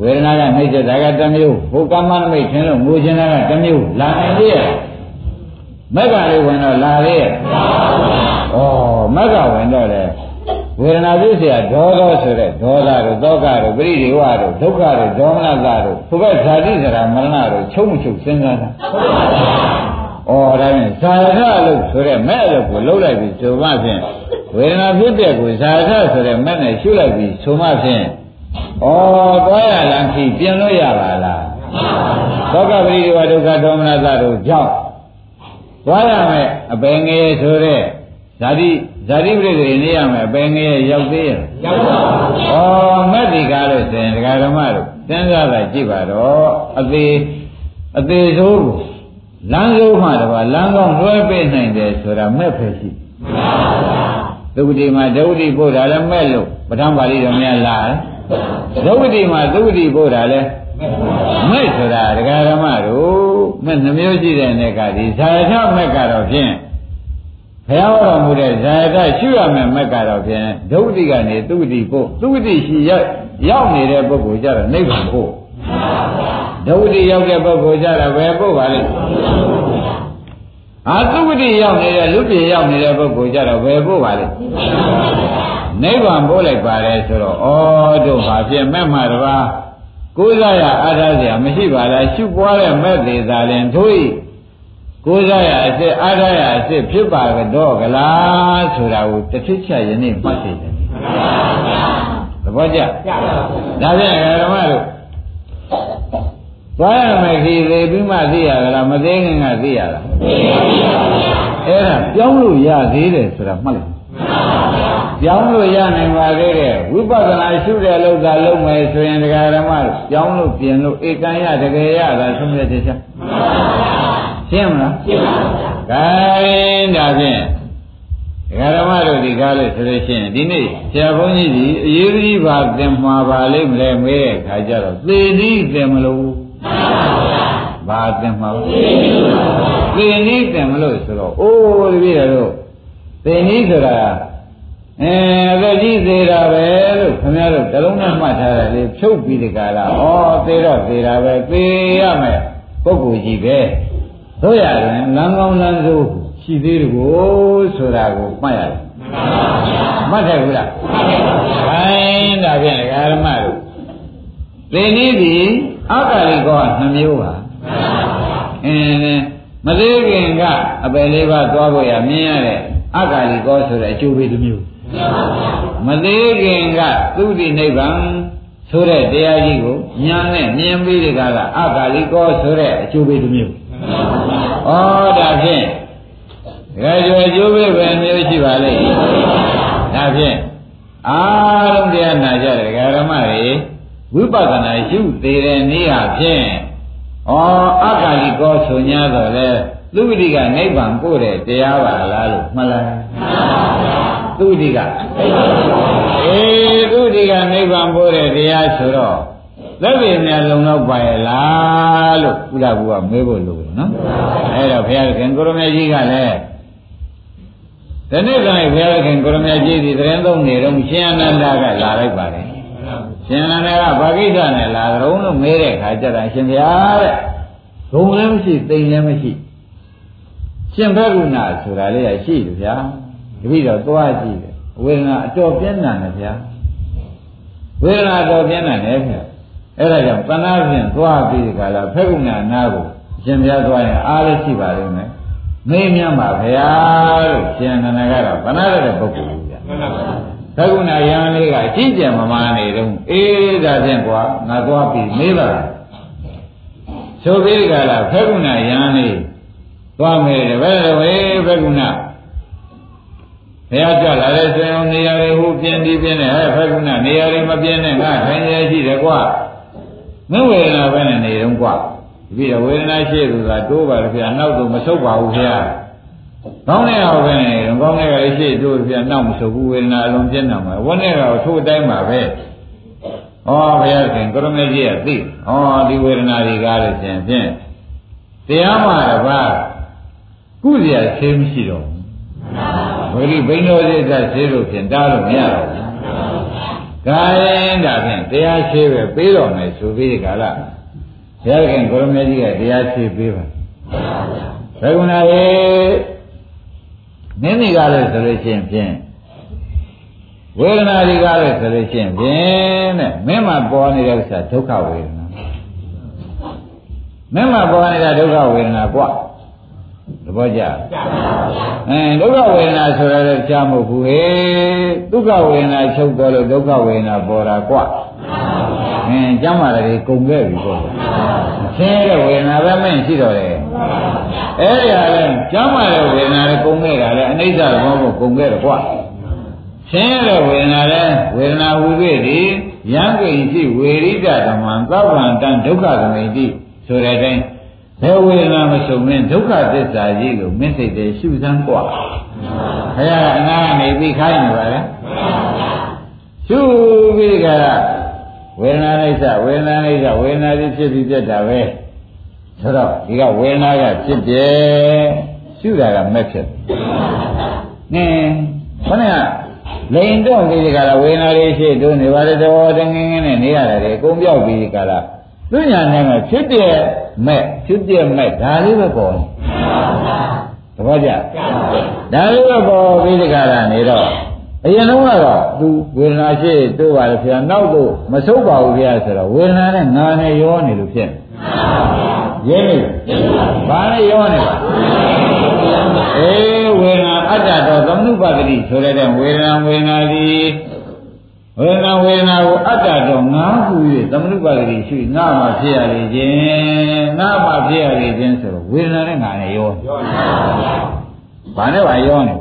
ဝေဒနာကနှိစ္စတာကတစ်မျိုးဘုကမ္မနမိတ်ထင်လို့ငိုချင်တာကတစ်မျိုးလာနိုင်သေးရဲ့မက်ကလေးဝင်တော့လာသေးရဲ့ဩမက်ကဝင်တော့လေ ဝေဒနာသိစရာဒေါသဆိုတဲ့ဒေါသတို့ဒုက္ခတို့ပရိဒေဝတို့ဒုက္ခတို့ဒေါမနတာတို့ဘုဘဇာတိစရာမရဏတို့ချုပ်မချုပ်စဉ်းစားတာဟုတ်ပါဘူးဩဒါနဲ့ဇာခလို့ဆိုတဲ့မဲ့လို့ကိုလှုပ်လိုက်ပြီးဆိုမှဖြင့်ဝေဒနာဖြစ်တဲ့ကိုဇာခဆိုတဲ့မဲ့နဲ့ရှုလိုက်ပြီးဆိုမှဖြင့်ဩသွားရလန်ခီပြင်လို့ရပါလားဒုက္ခပရိဒေဝဒုက္ခဒေါမနတာတို့ကြောင့်သွားရမယ်အပင်ငယ်ဆိုတဲ့ဇာတိ ဇာတိပရိသေနေရမယ်အပင်ငယ်ရောက်သေးရဲ့ရောက်ပါဘူးဩမက်ဒီကားလို့ဆိုရင်ဒကာဓမ္မတို့စဉ်းစားလိုက်ကြည့်ပါတော့အသေးအသေးဆိုးကိုလမ်းစိုးမှတပါလမ်းကောင်းလွှဲပေးနိုင်တယ်ဆိုတာမဲ့ဖယ်ရှိသုဂတိမှာဒုဝတိပို့တာလည်းမဲ့လို့ပဋ္ဌာန်းပါဠိတော်များလာတယ်ဒုဝတိမှာသုဂတိပို့တာလည်းမဲ့ဆိုတာဒကာဓမ္မတို့မဲ့နှမျိုးရှိတဲ့နဲ့ကဒီဇာယထမက်ကတော့ဖြင့် ဘုရားဟောတော်မူတဲ့ဇာကရှိရမယ်မက်ကတော့ဖြင့်ဒုတိကနေသူတိကိုသူတိရှိရောက်ရောက်နေတဲ့ပုဂ္ဂိုလ်ကြတော့နိဗ္ဗာန်ကိုဒုတိရောက်တဲ့ပုဂ္ဂိုလ်ကြတော့ဘယ်ပုဂ္ဂိုလ်လဲအာသုဝတိရောက်နေတဲ့လူပြေရောက်နေတဲ့ပုဂ္ဂိုလ်ကြတော့ဘယ်ဖို့ပါလဲနိဗ္ဗာန်ပို့လိုက်ပါလေဆိုတော့ဩတို့ဘာဖြစ်မဲ့မှာတပါကိုးစားရအားထားစရာမရှိပါလားရှုပွားတဲ့မဲ့သေးတာလင်တို့ ကိုးစားရအစ်စ်အားထားရအစ်စ်ဖြစ်ပါတော့ကလားဆိုတာကိုတစ်ထစ်ချက်ယနေ့မှတ်သိတယ်သဘောကျဒါဖြင့်ဓမ္မတို့သွားရမယ်ခီသေးပြီးမှသိရလားမသိခင်ကသိရလားအဲ့ဒါပြောင်းလို့ရသေးတယ်ဆိုတာမှတ်လိုက်ပြောင်းလို့ရနိုင်ပါသေးတယ်ဝိပဿနာရှုတဲ့လောက်သာလုံးမယ်ဆိုရင်ဒကာဓမ္မတို့ပြောင်းလို့ပြင်လို့ဧကံရတကယ်ရတာသုံးရတဲ့ချက် ရှင်းမလားရှင်းပါပါ gain ဒါဖြင့်ဒကာဓမ္မတို့ဒီကားလို့ဆိုလို့ရှိရင်ဒီနေ့ဆရာဘုန်းကြီးဒီအရေးကြီးပါသင်မှာပါလိမ့်မလဲမေးတဲ့ခါကျတော့သေတိသင်မလို့ဘာသင်မှာသေနိသင်မလို့ဆိုတော့အိုးတပည့်တော်သေနိဆိုတာအဲအသက်ကြီးသေးတာပဲလို့ခင်ဗျားတို့တလုံးနဲ့မှတ်ထားတယ်လေဖြုတ်ပြီးဒီကလာဩသေတော့သေတာပဲသေရမယ်ပုဂ္ဂိုလ်ကြီးပဲ တို့ရတယ်လမ်းကောင်းလမ်းဆိုးရှိသေးတယ်ကိုဆိုတာကိုမှတ်ရတယ်မှတ်တယ်ဘူးလားမှတ်တယ်ပါဗျာခိုင်းဒါဖြင့်ဓမ္မတို့သေနည်းဒီအကာလိကောနှမျိုးပါအင်းမသေးခင်ကအပယ်လေးပါးသွားဖို့ရမြင်ရတဲ့အကာလိကောဆိုတဲ့အကျိုးပေးတစ်မျိုးမသေးခင်ကသုတိနိဗ္ဗာန်ဆိုတဲ့တရားကြီးကိုညာနဲ့မြင်ပြီးဒီကလာအကာလိကောဆိုတဲ့အကျိုးပေးတစ်မျိုး ဩဒါဖြင့်ဒကာကျော်အကျိုးပေးပဲမျိုးရှိပါလိမ့်ဒါဖြင့်အားလုံးတရားနာကြတဲ့ဒကာဓမ္မတွေဝိပဿနာရှုသေးတဲ့နေ့ဟာဖြင့်ဩအကာလိကောဆို냐တော့လေသူဝိတိကနိဗ္ဗာန်ပို့တဲ့တရားပါလားလို့မှတ်လိုက်မှန်ပါဗျာသူဝိတိကအေးသူဝိတိကနိဗ္ဗာန်ပို့တဲ့တရားဆိုတော့ သက်ပေများလုံတော့ပါရဲ့လားလို့ကုလကူကမေးဖို့လိုတယ်နော်အဲ့တော့ဘုရားခင်ကိုရမေကြီးကလည်းဒီနေ့ကလည်းဘုရားခင်ကိုရမေကြီးဒီသတင်းသုံးနေတော့ရှင်အနန္ဒကလာလိုက်ပါတယ်ရှင်အနန္ဒကဘာကိစ္စနဲ့လာကြုံလို့မေးတဲ့ခါကျတော့ရှင်ဘုရားတဲ့ဂုံလည်းမရှိတိမ်လည်းမရှိရှင်ဘဂုဏဆိုတာလေးရရှိတယ်ဗျာတပည့်တော်သွားကြည့်တယ်ဝေဒနာအတော်ပြင်းထန်တယ်ဗျာဝေဒနာအတော်ပြင်းထန်တယ်ဗျာ အဲ့ဒါကြောင့်တဏှာဖြင့်သွားပြီးဒီကလာဖက်ကုဏနာကိုရှင်ပြသွားရင်အားလည်းရှိပါလိမ့်မယ်မေးမြန်းပါဗျာလို့ရှင်နန္ဒကတော့ဗနာရတဲ့ပုဂ္ဂိုလ်ကြီးဗျာဖက်ကုဏယံလေးကအချင်းကျင်မမာနေတော့အေးဒါဖြင့်ကွာငါသွားပြီးမေးပါဆိုပြီးဒီကလာဖက်ကုဏယံလေးသွားမယ်တပည့်တော်ဝေဖက်ကုဏဘုရားကြလာတဲ့ဆွေအောင်နေရာတွေဟိုပြင်းပြီးပြင်းနေဟဲ့ဖက်ကုဏနေရာတွေမပြင်းနဲ့ငါထိုင်ရရှိတယ်ကွာ မဝေဒနာပဲနဲ့နေတော့ကွာဒီပြီးတော့ဝေဒနာရှိသူကတိုးပါလေဗျာနောက်တော့မဆုတ်ပါဘူးဗျာကောင်းတဲ့အောင်ပဲနေတော့ကောင်းတဲ့ကလေးရှိတိုးဗျာနောက်မဆုတ်ဘူးဝေဒနာအလုံးပြင်းနေမှာဝန်းတဲ့ကတော့ထိုးတိုင်းမှာပဲဩဘုရားခင်ကရမေကြီးကသိဩဒီဝေဒနာတွေကားလို့ရှင်ဖြင့်တရားမှာတပါးကုသရာဆေးမရှိတော့ဘူးဝိရိဘိန်းတော်စိတ်ကဆေးလို့ဖြင့်တားလို့မရတော့ဘူး။ ဒါရင်ဒါဖြင့်တရားရှိပဲပေးတော်မယ်ဆိုပြီးဒီကလာဘုရားခင်ကိုရမေကြီးကတရားရှိပေးပါဘုရားဘဂဝနာရေမိမိကလည်းဆိုလို့ရှိရင်ဖြင့်ဝေဒနာတွေကလည်းဆိုလို့ရှိရင်ဖြင့်တဲ့မင်းမှာပေါ်နေတဲ့ဥစ္စာဒုက္ခဝေဒနာမင်းမှာပေါ်နေတာဒုက္ခဝေဒနာကွာ သဘောကျအဲဒုက္ခဝေဒနာဆိုရတဲ့ကြားမဟုတ်ဘူးဟေဒုက္ခဝေဒနာချုပ်တော့လို့ဒုက္ခဝေဒနာပေါ်တာကွာအင်းကျမ်းမာတယ်ကုန်ခဲ့ပြီပေါ့ဆင်းရဲတဲ့ဝေဒနာပဲမင်းရှိတော့တယ်အဲ့ဒီဟာလဲကျမ်းမာတဲ့ဝေဒနာလည်းကုန်ခဲ့တာလဲအနိစ္စသဘောမို့ကုန်ခဲ့တယ်ကွာဆင်းရဲတဲ့ဝေဒနာလဲဝေဒနာဝိသေသည်ယံကိဉ္စီဝေရိတဓမ္မံသဗ္ဗံတံဒုက္ခသမိတိဆိုတဲ့အတိုင်း ဘယ်ဝေဒနာမဆုံးမင်းဒုက္ခသစ္စာကြီးကိုမင်းစိတ်တည်းရှုစမ်းกว่าဘုရားအနာကနေပြီးခိုင်းနေပါလေရှုပြီးကြတာဝေဒနာအိဋ္ဌဝေဒနာအိဋ္ဌဝေဒနာကြီးဖြစ်ပြီးပြတ်တာပဲဆိုတော့ဒီကဝေဒနာကဖြစ်တယ်ရှုတာကမဲ့ဖြစ်နင်းခဏလိန်တော့ဒီကလာဝေဒနာလေးရှိတွနေပါလေတော့တငင်းငင်းနဲ့နေရတယ်အကုန်ပြောက်ပြီးဒီကလာ သူညာနဲ့ကဖြစ်တဲ့မဲ့ဖြစ်တဲ့မဲ့ဒါလေးပဲပေါ်နေသဘောကျဒါလေးပဲပေါ်ပြီးဒီကရနေတော့အရင်တော့ကတော့သူဝေဒနာရှိတို့ပါလေဆရာနောက်တော့မဆုပ်ပါဘူးဗျာဆိုတော့ဝေဒနာနဲ့ငါနဲ့ရောနေလို့ဖြစ်နေရင်းနေဘာနဲ့ရောနေပါအေးဝေဒနာအတ္တတော့သမနုပါတိဆိုတဲ့ဝေဒနာဝေဒနာဒီ ဝေဒနာဝေဒနာကိုအတ္တတော့ငါဟု၍သမနုပါတိရှိငါမှဖြစ်ရလေခြင်းငါမှဖြစ်ရလေခြင်းဆိုတော့ဝေဒနာနဲ့ငါနဲ့ရောဘာနဲ့ပါရောနေ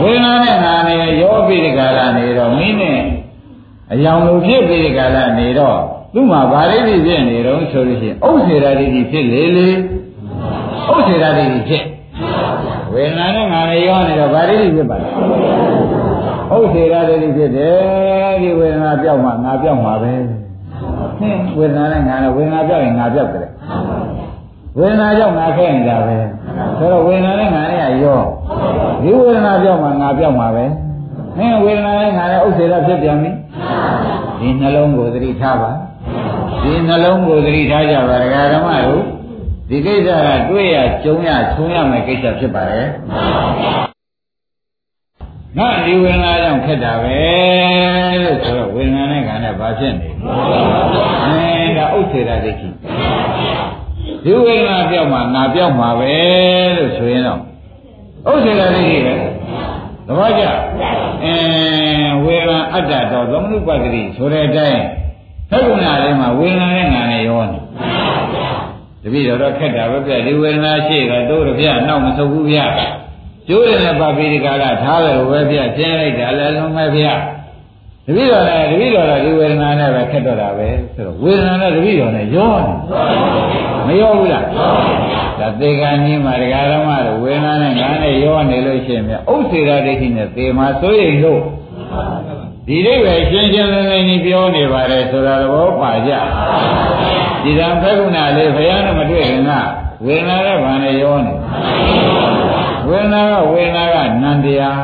ဝေဒနာနဲ့ငါနဲ့ရောပြီးဒီကရနေတော့မင်းနဲ့အယောင်လိုဖြစ်ပြီးဒီကရနေတော့သူ့မှာဗာရိတိဖြစ်နေတော့ဆိုလို့ရှိရင်ဥစ္စေရာတိဖြစ်လေလေဥစ္စေရာတိဖြစ်ဝေဒနာနဲ့ငါနဲ့ရောနေတော့ဗာရိတိဖြစ်ပါလား ဥစ္စေရာတိဖြစ်တယ်ဒီဝေဒနာပြောက်မှငါပြောက်မှာပဲဟင်းဝေဒနာနဲ့ငါနဲ့ဝေဒနာပြောက်ရင်ငါပြောက်တယ်ဝေဒနာကြောင့်ငါခဲနေတာပဲဆိုတော့ဝေဒနာနဲ့ငါနဲ့ရောဒီဝေဒနာပြောက်မှငါပြောက်မှာပဲဟင်းဝေဒနာနဲ့ငါနဲ့ဥစ္စေရာဖြစ်ပြန်ပြီဒီနှလုံးကိုသတိထားပါဒီနှလုံးကိုသတိထားကြပါဒကာဓမ္မတို့ဒီကိစ္စကတွေ့ရကြုံရဆုံရမယ်ကိစ္စဖြစ်ပါတယ် ငါဒီဝေဒနာကြောင့်ခက်တာပဲလို့ဆိုတော့ဝေဒနာနဲ့ခန္ဓာဘာဖြစ်နေလဲအဲဒါဥစ္စေတဒိဋ္ဌိဒီဝေဒနာပြောက်မှငါပြောက်မှာပဲလို့ဆိုရင်တော့ဥစ္စေတဒိဋ္ဌိပဲသဘောကျအဲဝေဒနာအတ္တတော့သမနုပတ္တိဆိုတဲ့အတိုင်းသက္ကုဏလေးမှာဝေဒနာနဲ့ငါနဲ့ရောနေတပည့်တော်တော့ခက်တာပဲပြဒီဝေဒနာရှိကတို့ရပြနောက်မဆုပ်ဘူးဗျ ကျိုးတယ်နဲ့ပါပိဒီကာလထားတယ်ပဲဗျကျင်းလိုက်တာလည်းလုံးပဲဗျတပည့်တော်လည်းတပည့်တော်လည်းဒီဝေဒနာနဲ့ပဲခက်တော့တာပဲဆိုတော့ဝေဒနာနဲ့တပည့်တော်နဲ့ရောနေမရောဘူးလားဒါသေကံကြီးမှာတရားဓမ္မတို့ဝေဒနာနဲ့ငါနဲ့ရောနေလို့ရှိရင်မြဥစ္စေရဒိဋ္ဌိနဲ့သေမှာစိုးရိမ်လို့ဒီအိဗယ်ရှင်းရှင်းလင်းလင်းကြီးပြောနေပါတယ်ဆိုတာသဘောပါကြဒီတံဖက်ကုဏလေးဘုရားနဲ့မတွေ့ခင်ကဝေဒနာနဲ့ဘာနဲ့ရောနေ ဝေဒနာကဝေဒနာကနန္တရား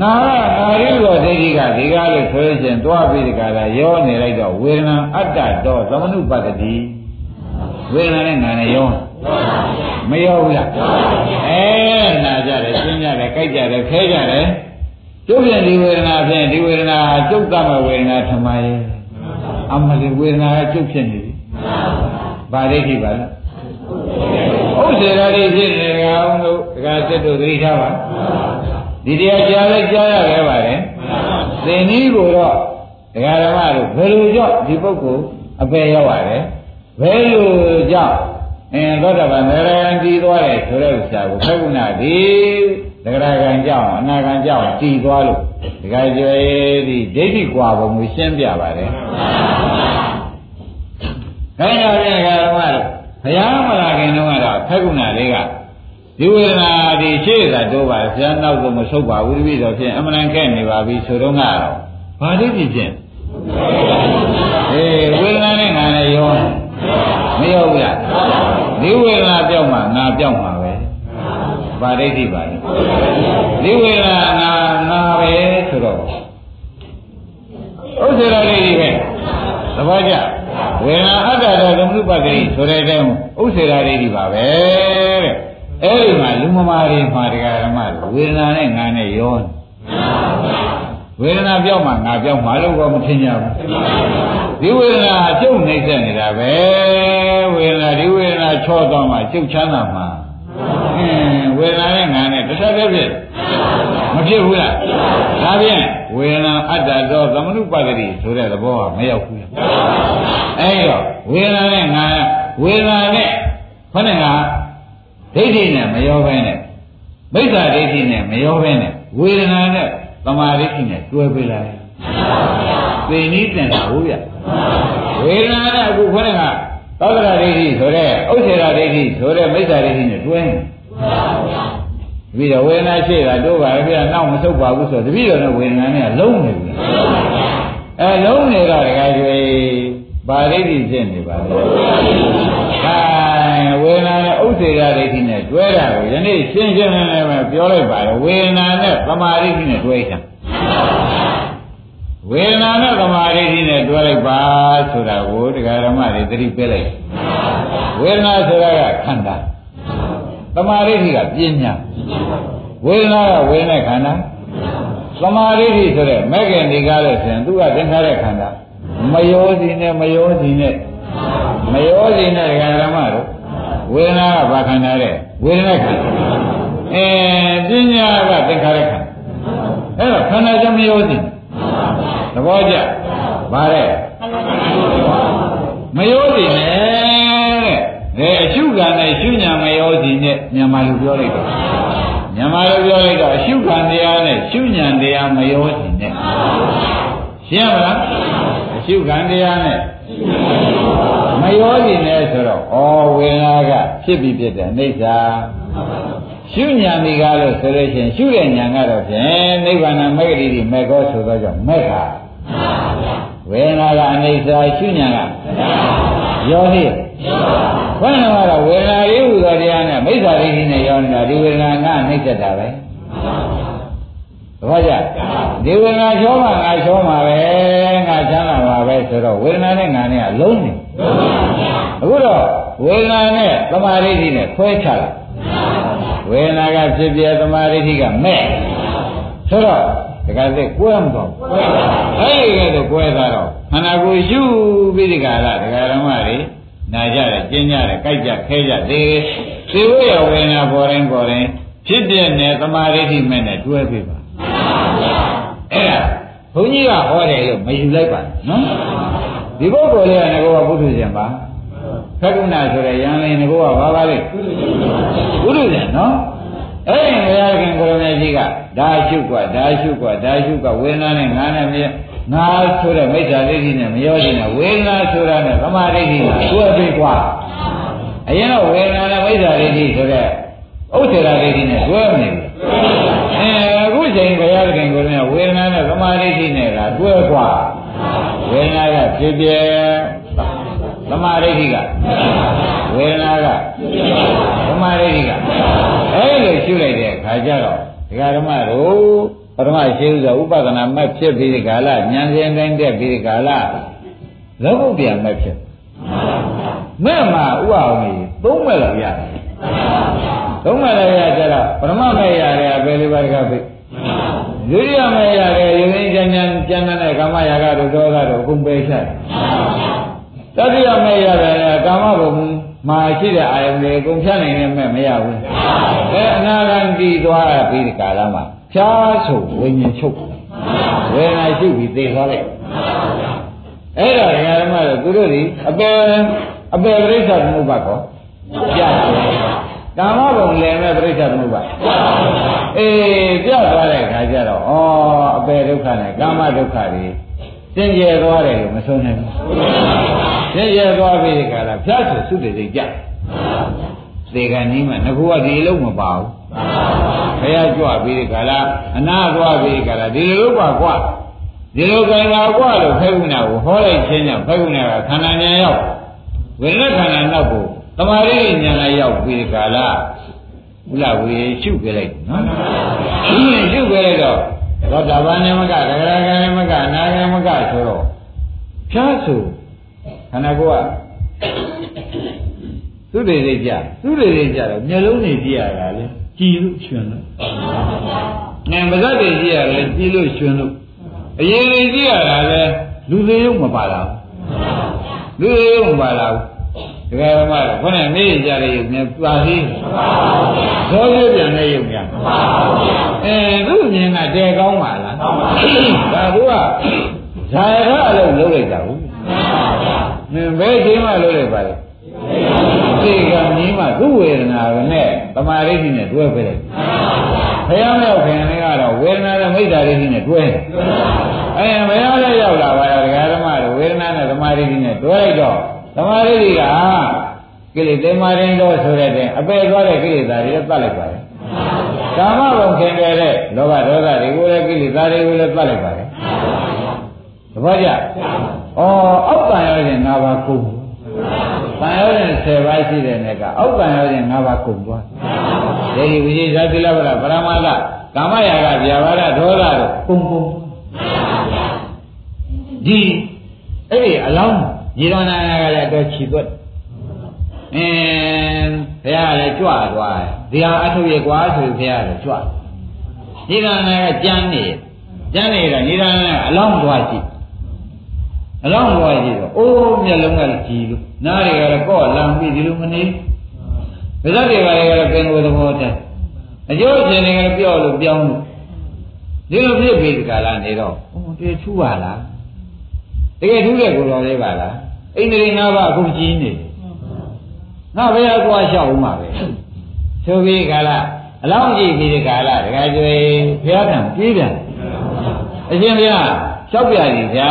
နာကနာရိလောဒိဋ္ဌိကဒီကားလို့ဆိုလို့ရှိရင်တွားပြီးဒီကားလာရောနေလိုက်တော့ဝေဒနာအတ္တတော့သမနုပတ္တိဝေဒနာနဲ့နာနဲ့ရောမရောဘူးလားအဲနာကြတယ်ရှင်းကြတယ်ကြိုက်ကြတယ်ခဲကြတယ်ကျုပ်ပြန်ဒီဝေဒနာဖြင့်ဒီဝေဒနာကျုပ်တတ်မဲ့ဝေဒနာထမရဲ့အမလေးဝေဒနာကကျုပ်ဖြစ်နေပြီဗာဒိဋ္ဌိပါလားဥ စ္စေရာတွေဖြစ်နေကြအောင်လို့ဒကာစစ်တို့သတိထားပါဒီတရားကြားလဲကြားရခဲ့ပါတယ်သင်္နီးကိုတော့ဒကာဓမ္မတို့ဘယ်လိုကြောင့်ဒီပုဂ္ဂိုလ်အပေရောက်ရတယ်ဘယ်လိုကြောင့်အင်းသောတာပန်သရယံတည်သွားတယ်ဆိုတဲ့ဥစ္စာကိုဖက္ကုဏဒီသဂရကံကြောင့်အနာကံကြောင့်တည်သွားလို့ဒကာကျွေးဒီဒိဋ္ဌိကွာပုံကိုရှင်းပြပါတယ်ခိုင်းတော်ပြန်ဓမ္မတို့ ဘုရားမလာခင်တုန်းကတော့ဖက္ကုဏလေးကဒီဝေဒနာဒီရှေ့သာတိုးပါဆရာနောက်ဆုံးမဆုတ်ပါဘူးတပည့်တော်ဖြင့်အမှန်ကန်နေပါပြီဆိုတော့ကတော့ဘာလို့ဖြစ်ဖြင့်အေးဝေဒနာနဲ့ငါနဲ့ရောမရောဘူးလားဒီဝေဒနာပြောက်မှငါပြောက်မှာပဲဗာဒိဋ္ဌိပါလေဒီဝေဒနာငါငါပဲဆိုတော့ဥစ္စေရဒိဋ္ဌိပဲသဘောကျ ဝေဒနာအတ္တတော်သမုပ္ပါဒိဆိုတဲ့အတိုင်းဥစ္စေရဒိဋ္ဌိပါပဲတဲ့အဲ့ဒီမှာလူမမာတွေမှာတရားဓမ္မဝေဒနာနဲ့ငါနဲ့ရောဝေဒနာပြောက်မှငါပြောက်မှလို့ကောမထင်ကြဘူးဒီဝေဒနာကျုပ်နှိမ့်ဆက်နေတာပဲဝေဒနာဒီဝေဒနာချောသွားမှကျုပ်ချမ်းသာမှာအင်းဝေဒနာနဲ့ငါနဲ့တစ်ဆက်တည်းဖြစ်မဖြစ်ဘူးလားဒါဖြင့်ဝေဒနာအတ္တတော်သမနုပတ္တိဆိုတဲ့သဘောကမရောက်ဘူး အဲ့တော့ဝေဒနာနဲ့ငါဝေဒနာနဲ့ခொနဲ့ကဒိဋ္ဌိနဲ့မရောဘဲနဲ့မိစ္ဆာဒိဋ္ဌိနဲ့မရောဘဲနဲ့ဝေဒနာနဲ့သမာဓိဋ္ဌိနဲ့တွဲပေးလိုက်သိနည်းတင်တာဟုတ်ရဝေဒနာနဲ့အခုခေါင်းကသောတရာဒိဋ္ဌိဆိုတဲ့ဥစ္စေရာဒိဋ္ဌိဆိုတဲ့မိစ္ဆာဒိဋ္ဌိနဲ့တွဲနေပြီးတော့ဝေဒနာရှိတာတို့ပါလေပြနောက်မဆုတ်ပါဘူးဆိုတပည့်တော်နဲ့ဝေဒနာနဲ့လုံးနေဘူးအဲလုံးနေတော့တခါကျွေး ပါရိဋ္ဌိဖြစ်နေပါလေဟာဝေဒနာနဲ့ဥစ္စေရဒိဋ္ဌိနဲ့တွဲတာကိုယနေ့ရှင်းရှင်းလင်းလင်းပဲပြောလိုက်ပါရောဝေဒနာနဲ့သမာဓိဋ္ဌိနဲ့တွဲတာဝဝေဒနာနဲ့သမာဓိနဲ့တွဲလိုက်ပါဆိုတာကိုတရားဓမ္မတွေသတိပေးလိုက်ဝေဒနာဆိုတာကခန္ဓာသမာဓိကပညာဝေဒနာကဝေဒနာခန္ဓာသမာဓိဆိုတဲ့မဲ့ခင်ဒီကားလို့ဆိုရင်သူကသင်္ခါရခန္ဓာ မယောစီနဲ့မယောစီနဲ့မယောစီနဲ့တရားဓမ္မတို့ဝေဒနာကဘာခန္ဓာလဲဝေဒနာခန္ဓာအဲပညာကသင်္ခါရခန္ဓာအဲ့တော့ခန္ဓာကြောင့်မယောစီသဘောကျဗါတဲ့မယောစီနဲ့တဲ့အဲအရှုခံနဲ့ရှုညာမယောစီနဲ့မြန်မာလူပြောလိုက်တော့မြန်မာလိုပြောလိုက်တော့အရှုခံတရားနဲ့ရှုဉဏ်တရားမရောစီနဲ့ရှင်းမလားအ ရှုခံတရားနဲ့မရောစီနဲ့ဆိုတော့ဩဝေဒနာကဖြစ်ပြီးဖြစ်တဲ့အိဋ္ဌာရှုဉဏ်ဒီကားလို့ဆိုလို့ရှိရင်ရှုတဲ့ဉာဏ်ကတော့ဖြင့်နိဗ္ဗာန်မဂ္ဂတိမေကောဆိုတော့ကြောင့်မေခာဝေဒနာကအနိစ္စရှုဉဏ်ကရောဟိဘယ်နှမတော့ဝေဒနာလေးဟူသောတရားနဲ့မိစ္ဆာဒိဋ္ဌိနဲ့ရောနေတာဒီဝေဒနာကနှိမ့်သက်တာပဲသဘောကျ ဒီဝေဒနာချောမှငါချောမှာပဲငါချမ်းသာမှာပဲဆိုတော့ဝေဒနာနဲ့ငါနဲ့ကလုံးနေအခုတော့ဝေဒနာနဲ့သမာဓိဋ္ဌိနဲ့ခွဲခြားလိုက်ဝေဒနာကဖြစ်ပြသမာဓိဋ္ဌိကမဲ့ဆိုတော့တခါစိတ်ကွဲမတော့အဲ့ဒီကဲတော့ကွဲသွားတော့ခန္ဓာကိုယ်ယူပြီးဒီကရဒကာဓမ္မတွေနာကြတယ်ကျင်းကြတယ်ကြိုက်ကြခဲကြသေးသေဝရဝေနာပေါ်ရင်ပေါ်ရင်ဖြစ်ပြနေသမာဓိဋ္ဌိမဲ့နဲ့တွဲပြပါ အဲ့ဒါဘုန်းကြီးကဟောတယ်လို့မယူလိုက်ပါနော်ဒီပုဂ္ဂိုလ်လေးကငကောကပုထုဇဉ်ပါခက္ကုဏဆိုတဲ့ယံလင်ငကောကဘာပါလဲပုထုဇဉ်နော်အဲ့ဒီဘုရားခင်ကိုရမေကြီးကဒါရှုกว่าဒါရှုกว่าဒါရှုกว่าဝေဒနာနဲ့ငါနဲ့မြငါဆိုတဲ့မိစ္ဆာဒိဋ္ဌိနဲ့မရောခြင်းနဲ့ဝေဒနာဆိုတာနဲ့သမာဓိဋ္ဌိကတွဲပြီးกว่าအရင်တော့ဝေဒနာနဲ့မိစ္ဆာဒိဋ္ဌိဆိုတဲ့ဥစ္စေရာဒိဋ္ဌိနဲ့တွဲမနေဘူးအဲအ ခုချိန်ဘုရားခင်ကိုရမေဝေဒနာနဲ့သမာဓိဋ္ဌိနဲ့ကတွဲกว่าဝေဒနာကဖြစ်ပြသမာဓိဋ္ဌိကဝေဒနာကသမာဓိဋ္ဌိကအဲ့လိုရှုလိုက်တဲ့အခါကျတော့ဒကာဓမ္မတို့ပထမရှိဥစွာဥပဒနာမက်ဖြစ်ပြီးဒီကာလဉာဏ်စဉ်တိုင်းတက်ပြီးဒီကာလလောကုတ္တရာမက်ဖြစ်မဲ့မှာဥအောင်ကြီးသုံးမဲ့လောက်ရတယ်သုံးမဲ့လောက်ရကြတော့ပထမမဲ့ရတယ်အပေလေးပါးကဖိ ဒုတိယမဲ့ရတယ်ရင်းရင်းချမ်းချမ်းကျမ်းတဲ့ကာမရာဂတို့ဒေါသတို့အကုန်ပဲချတယ်တတိယမဲ့ရတယ်ကာမဘုံမှာရှိတဲ့အာယုန်တွေအကုန်ဖြတ်နိုင်တဲ့မဲ့မရဘူးအဲအနာဂံတည်သွားပြီးဒီကာလမှာဖြားဆိုဝိညာဉ်ချုပ်ဝေဒနာရှိပြီးသိသွားလိုက်အဲ့ဒါဓမ္မတို့သူတို့ဒီအပယ်အပယ်ပြိဿသမုပ္ပါကောပြတယ် ကာမဘုံလည်းမဲ့ပြိဿသမုပ္ပါအေးပြသွားတဲ့ခါကျတော့ဩအပယ်ဒုက္ခနဲ့ကာမဒုက္ခတွေသင်ကျဲသွားတယ်လို့မဆုံးနိုင်ဘူးသင်ကျဲသွားပြီဒီကလာဖြားဆိုသုတေစိတ်ကြသေကံကြီးမှငကူကဒီလုံးမပါဘူးဘုရားကြွပြီးဒီကလာအနာသွားပြီးဒီကလာဒီလိုပါကွာဒီလိုကံကကွာလို့ဖေကုဏကိုဟောလိုက်ခြင်းကြောင့်ဖေကုဏကခန္ဓာဉာဏ်ရောက်ဝိညာဉ်ခန္ဓာနောက်ကို တမာရိဉာဏ်လည်းရောက်ပြီးဒီကလာဘုလားဝေရှုပြလိုက်နော်ရှုပြလိုက်တော့သောတာပန်နေမကဒဂရကနေမကအနာဂမကဆိုတော့ဖြားဆိုခန္ဓာကိုယ်ကသူတွေတွေကြသူတွေတွေကြတော့မျက်လုံးတွေကြည့်ရတာလေကြည်လို့ရှင်လို့ငင်ပါးစပ်တွေကြည့်ရတယ်ကြည်လို့ရှင်လို့အရင်တွေကြည့်ရတာလေလူသေးရုံမပါလာဘူးလူသေးရုံမပါလာဘူး ဒကာရမကခေါင်းနဲ့မေးကြတဲ့ရုပ်နဲ့ပါသေးသောသေးပြန်တဲ့ရုပ်များအဲသူ့မြင်ကတဲကောင်းပါလားဒါကဇာရအလုံးလုံးလိုက်တာဟုတ်မင်းဘယ်ချိန်မှလုံးလိုက်ပါလဲသိကမြင်မှသူ့ဝေဒနာနဲ့တမာရိဋ္ဌိနဲ့တွဲပဲလိုက်ဘုရားမြောက်ခင်လည်းကတော့ဝေဒနာနဲ့မိစ္ဆာရိဋ္ဌိနဲ့တွဲတယ်အဲဘုရားလည်းရောက်လာပါတော့ဒကာဓမ္မတို့ဝေဒနာနဲ့တမာရိဋ္ဌိနဲ့တွဲလိုက်တော့ တမာရိဋ္ဌိကကိလေသာမာရင်တော့ဆိုတဲ့အပယ်သွားတဲ့ကိလေသာတွေလည်းတတ်လိုက်ပါတယ်ကာမဘုံခင်တဲ့လောဘဒေါသတွေကိုလည်းကိလေသာတွေကိုလည်းတတ်လိုက်ပါတယ်သဘောကျဩအောက်တန်ရောရင်၅ပါးကုန်တန်ရောရင်10ပါးရှိတဲ့နဲ့ကအောက်တန်ရောရင်၅ပါးကုန်သွားဒေဒီဝိဇိဇာတိလဗရပရမသကာမရာဂဗျာပါဒဒေါသတို့ကုန်ကုန်ဒီအဲ့ဒီအလောင်း ညီတော်နာကလည်းတော့ခြီသွက်အင်းဘုရားလည်းကြွသွားတယ်ဒီဟာအထုပ်ရကွာဆိုဘုရားလည်းကြွညီတော်နာကကြမ်းနေကြမ်းနေတာညီတော်နာကအလောင်းသွားကြည့်အလောင်းသွားကြည့်တော့အိုးမျက်လုံးကကြည်လို့နားတွေကလည်းကော့လမ်းပြီးဒီလိုမနေဗဇတ်တွေကလည်းပင်ကိုယ်သဘောတည်းအကျိုးရှင်တွေကလည်းပြော့လို့ပြောင်းလို့ဒီလိုဖြစ်ပြီးဒီကလာနေတော့ဟိုတေထူးပါလားတကယ်ထူးတဲ့ကိုယ်တော်လေးပါလား အိန္ဒြေငါးပါးအခုကြီးနေငါဘယ်ကွာလျှောက်ဦးမှာပဲဆိုပြီးကလာအလောင်းကြည့်ပြီးဒီကလာတကယ်ကျွေးဘုရားကံပြေးပြန်အရှင်ဘုရားလျှောက်ပြရည်ဗျာ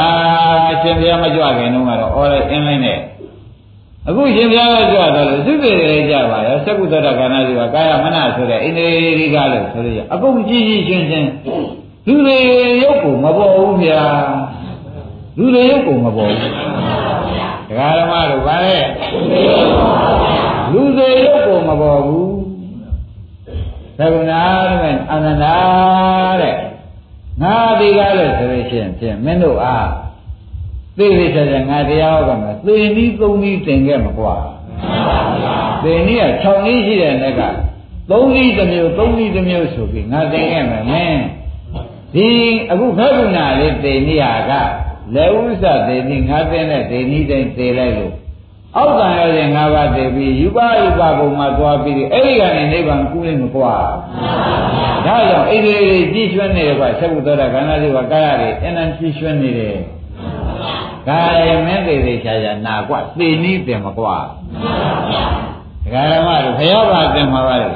အရှင်ဘုရားမကြွခင်တုန်းကတော့အော်လိုက်အင်းလိုက်နဲ့အခုရှင်ဘုရားကကြွတော့လို့သုသေတွေကြပါရောသက္ကုတ္တရကာဏစီကကာယမနဆိုတဲ့အိန္ဒြေရိကလို့ဆိုရအကုန်ကြည့်ကြည့်ရှင်းရှင်းလူတွေရုပ်ကိုမပေါ်ဘူးဗျာလူတွေရုပ်ကိုမပေါ်ဘူးတရား ဓမ္မတို့ဗါလေလူတွေရုပ်ကိုမပေါ်ဘူးသက္ကုဏာတဲ့အာနန္ဒာတဲ့ငါဒီကားလို့ဆိုလို့ရှိရင်ဖြင့်မင်းတို့အားသိသိချာချာငါတရားဟောကမယ်သေနည်းသုံးနည်းသင်ခဲ့မှာကွာသေနည်းက6နည်းရှိတဲ့နဲ့က3နည်းတစ်မျိုး3နည်းတစ်မျိုးဆိုပြီးငါသင်ခဲ့မယ်မင်းဒီအခုခက္ကုဏလေးသေနည်းဟာက လက်ဥစ္စာသေနည်းငါသင်တဲ့သေနည်းတိုင်းသေလိုက်လို့အောက်ကံရတဲ့၅ပါးတည်ပြီးယူပါယူပါပုံမှာသွားပြီးအဲ့ဒီကနေနိဗ္ဗာန်ကူးလိမ့်မကွာဒါကြောင့်အိန္ဒြေတွေကြည်ရွှဲနေတယ်ကွာဆက်ဘုသောတာခန္ဓာတွေကာယတွေအနန္တကြည်ရွှဲနေတယ်ကာယမင်းသေးသေးချာချာနာကွာသေနည်းတင်မကွာဒကာရမတို့ဘုရားပါတင်မှာပါလေ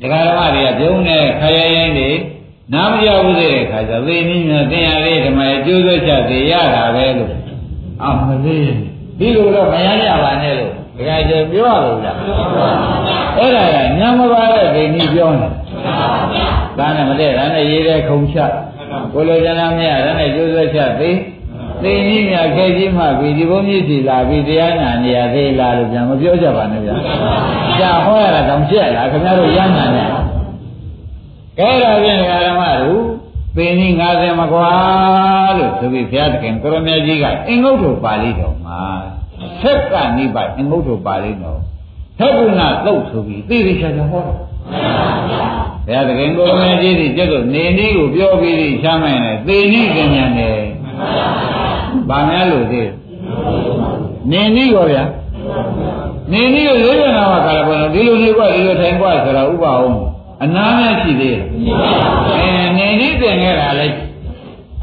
ဒကာရမတွေကပြုံးနေခရရင်တွေ နားမရဘူးတဲ့ခါကျသေနည်းများတင်ရလေးဓမ္မရဲ့ကျိုးဆွချသေးရတာပဲလို့အမလေးဒီလိုတော့မရရပါနဲ့လို့ဒကာကျပြောရလို့လားအဲ့ဒါကညမပါတဲ့ဒိနည်းပြောနေဒါနဲ့မတည့်ဒါနဲ့ရေးတဲ့ခုံချကိုလိုချင်တာမရဒါနဲ့ကျိုးဆွချသေးသိနည်းများခဲကြီးမှပြီးဒီဘုန်းကြီးစီလာပြီးတရားနာနေရသေးလားလို့ပြန်မပြောကြပါနဲ့ဗျာကြာဟောရတာတောင်ကြက်လားခင်ဗျားတို့ရမ်းနာနေ ကဲဒါဖြင့်ဓမ္မတို့ပင်ကြီး90မကွာလို့ဆိုပြီးဘုရားသခင်ကိုရမကြီးကအင်္ဂုတ္တပါဠိတော်မှာသက်ကနိဗ္ဗာန်အင်္ဂုတ္တပါဠိတော်သက္ကုဏသုတ်ဆိုပြီးသိသိချာချာဟောတယ်ဘုရားသခင်ကိုရမကြီးဒီကျက်တော့နေနည်းကိုပြောပြီးဒီချမ်းမိုင်းတယ်သေနည်းကဉာဏ်တယ်ဗာများလို့သေးနေနည်းရောဗျာနေနည်းကိုရိုးရနာမှာကာလပေါ်တော့ဒီလိုနေကွာဒီလိုထိုင်ကွာဆိုတာဥပအောင် အနာမဲ့ရှိသေးတယ်အဲနေနည်းတင်ခဲ့တာလေ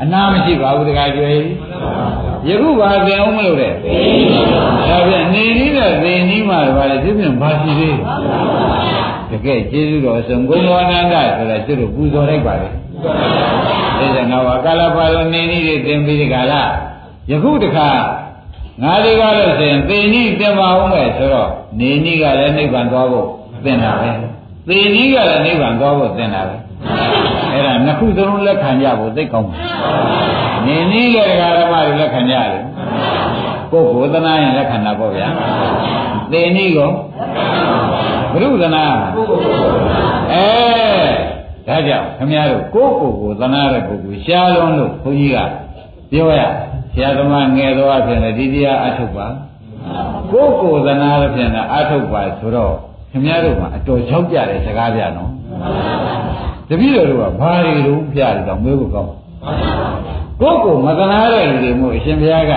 အနာမရှိပါဘူးတခါကျွေးယခုပါသင်အောင်မလို့တဲ့ဒါပြန်နေနည်းနဲ့သင်နည်းမှာပါလေဒီပြန်ဘာရှိသေးတကယ်ကျေးဇူးတော်ဆုံးဂုဏ်တော်အနန္တဆိုတာကျွတ်တို့ပူဇော်လိုက်ပါလေဒါကြောင့်ငါကကာလပါလုံးနေနည်းတွေသင်ပြီးဒီကလာယခုတခါငါဒီကားလို့ဆိုရင်သေနည်းသင်ပါဦးမယ်ဆိုတော့နေနည်းကလည်းနိဗ္ဗာန်သွားဖို့သင်တာပဲ သေနည်းကလည်းနိဗ္ဗာန်သွားဖို့သင်တာပဲအဲ့ဒါနှစ်ခုသလုံးလက်ခံကြဖို့သိကောင်းတယ်နေနည်းကဓမ္မတွေလက်ခံကြတယ်ကိုယ်ကိုသနာရင်လက်ခံတာပေါ့ဗျာသေနည်းကောဘုရုသနာအဲဒါကြောင့်ခမည်းတော်ကိုယ်ကိုယ်ကိုသနာတဲ့ပုဂ္ဂိုလ်ရှားလုံးလို့ဘုန်းကြီးကပြောရဆရာသမားငယ်တော်အဖြစ်နဲ့ဒီတရားအထုတ်ပါကိုယ်ကိုယ်သနာတဲ့ဖြစ်နဲ့အထုတ်ပါဆိုတော့ ခင်ဗျားတို့ကအတော်ချောက်ကြတဲ့စကားပြနော်တပည့်တော်တို့ကဘာတွေလုံးပြတယ်တော့မေးဖို့ကောင်းကိုယ်ကိုမသနာတဲ့လူတွေမို့အရှင်ဘုရားက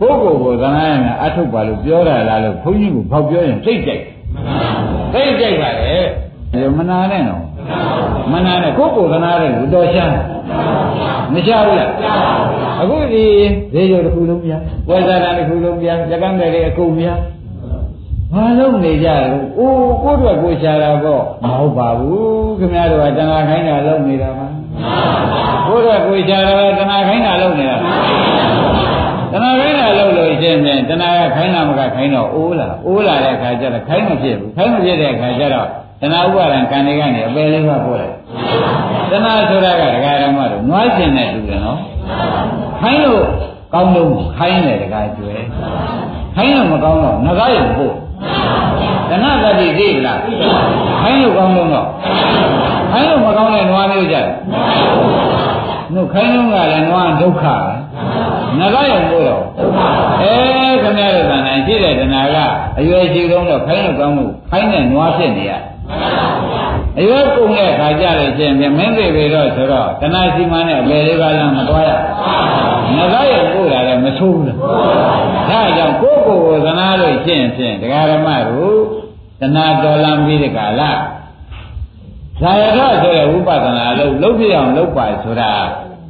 ကိုယ်ကိုယ်ကိုသနာရမယ်အထုတ်ပါလို့ပြောတာလားလို့ဘုန်းကြီးကဘောက်ပြောရင်သိကြိုက်သိကြိုက်ပါလေမနာနဲ့နော်မနာနဲ့ကိုယ်ကိုယ်သနာတဲ့လူတော်ရှာမရှာဘူးလားအခုဒီဈေးရုံတစ်ခုလုံးပြဝယ်စားတာတစ်ခုလုံးပြရကန်းတယ်အကုန်ပြ ဘာလို့နေကြလဲ။အိုးကိုယ့်အတွက်ကိုရှာတာပေါ့မဟုတ်ပါဘူးခင်ဗျားတို့ကတဏှာခိုင်းတာလုပ်နေတာပါ။ကိုယ့်အတွက်ကိုရှာတာတဏှာခိုင်းတာလုပ်နေတာ။တဏှာခိုင်းတာလုပ်လို့ရှင်းတယ်တဏှာကခိုင်းတာမကခိုင်းတော့အိုးလာအိုးလာတဲ့အခါကျတော့ခိုင်းမဖြစ်ဘူး။ခိုင်းမဖြစ်တဲ့အခါကျတော့တဏှာဥပါဒံကံတွေကနေအပယ်လေးပါပို့လိုက်။တဏှာဆိုတာကဒကာရမတို့နွားကျင်တဲ့လူတယ်နော်။ခိုင်းလို့ကောင်းလို့ခိုင်းတယ်ဒကာကျွဲ။ခိုင်းလို့မကောင်းတော့ငကားရုံပို့ တဏှတတိသိလားခိုင်းလို့ကောင်းလို့တော့ခိုင်းလို့မကောင်းတဲ့နွားမျိုးကြတယ်နှုတ်ခိုင်းလုံးကလည်းနွားဒုက္ခပဲငါကရမို့တော့အဲခင်ဗျားတို့ကနိုင်ရှိတဲ့တဏှာကအရွယ်ရှိဆုံးတော့ခိုင်းလို့ကောင်းမှုခိုင်းတဲ့နွားဖြစ်နေရ အရွယ်ကုန်တဲ့ခါကြလို့ချင်းမင်းသိပြီတော့ဆိုတော့တဏှာစီမံနဲ့အပေလေးပါးလည်းမတွားရငါကရပို့တာလည်းမဆိုးဘူးလားဒါကြောင့်ကိုယ့်ကိုယ်ကိုသနာလို့ရှင်းဖြင့်တရားဓမ္မတို့တဏှာတော်လံပြီးဒီကလာဇာယရဆိုတဲ့ဝိပဿနာလို့လုပ်ပြအောင်လုပ်ပါဆိုတာ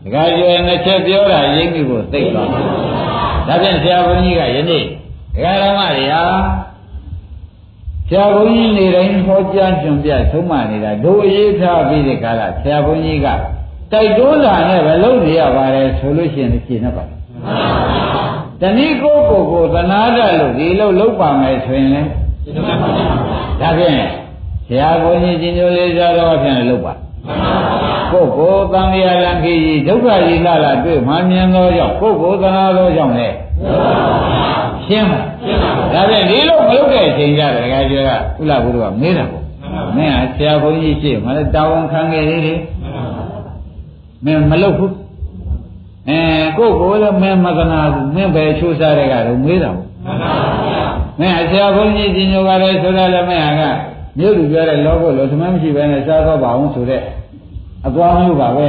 ဒကာကျွယ်နှစ်ချက်ပြောတာရိပ်မိဖို့သိသွားပါဒါဖြင့်ဆရာဘုန်းကြီးကယနေ့ဒကာဓမ္မတွေဟာ ဆရာဘုန်းကြီးနေတိုင်းဟောကြားကြွပြဆုံးမနေတာဒို့အရေးထားပြီးဒီကလာဆရာဘုန်းကြီးကတိုက်တွန်းတာနဲ့ပဲလုပ်နေရပါတယ်ဆိုလို့ရှိရင်ရှင်းနေပါတဏီကိုကိုကိုသနာတတ်လို့ဒီလိုလုပ်ပါမယ်ဆိုရင်လည်းဒါဖြင့်ဆရာဘုန်းကြီးရှင်ကျိုးလေးစားတော့ဖြင့်လုပ်ပါကိုကိုသံဃာလံခီကြီးဒုက္ခကြီးလာလာတွေ့မှမြင်သောကြောင့်ကိုကိုသနာသောကြောင့်လေ ရှင်းပါဒါဖြင့်ဒီလိုမလုပ်တဲ့အချိန်ကြတယ်တခါကျကဥလဘုရားမေးတာပေါ့မင်းကဆရာဘုန်းကြီးရှိမှလည်းတာဝန်ခံခဲ့သေးတယ်မင်းမလုပ်ဘူးအဲကိုကိုလည်းမင်းမကနာဘူးမင်းပဲချိုးစားတဲ့ကတော့မေးတာပေါ့မင်းအဆရာဘုန်းကြီးကြီးညိုပါလေဆိုတာလည်းမင်းကမြို့လူပြောတဲ့လောဘလို့သမမ်းမရှိဘဲနဲ့စားတော့ပါအောင်ဆိုတဲ့ အကွာမျိုးပါပဲ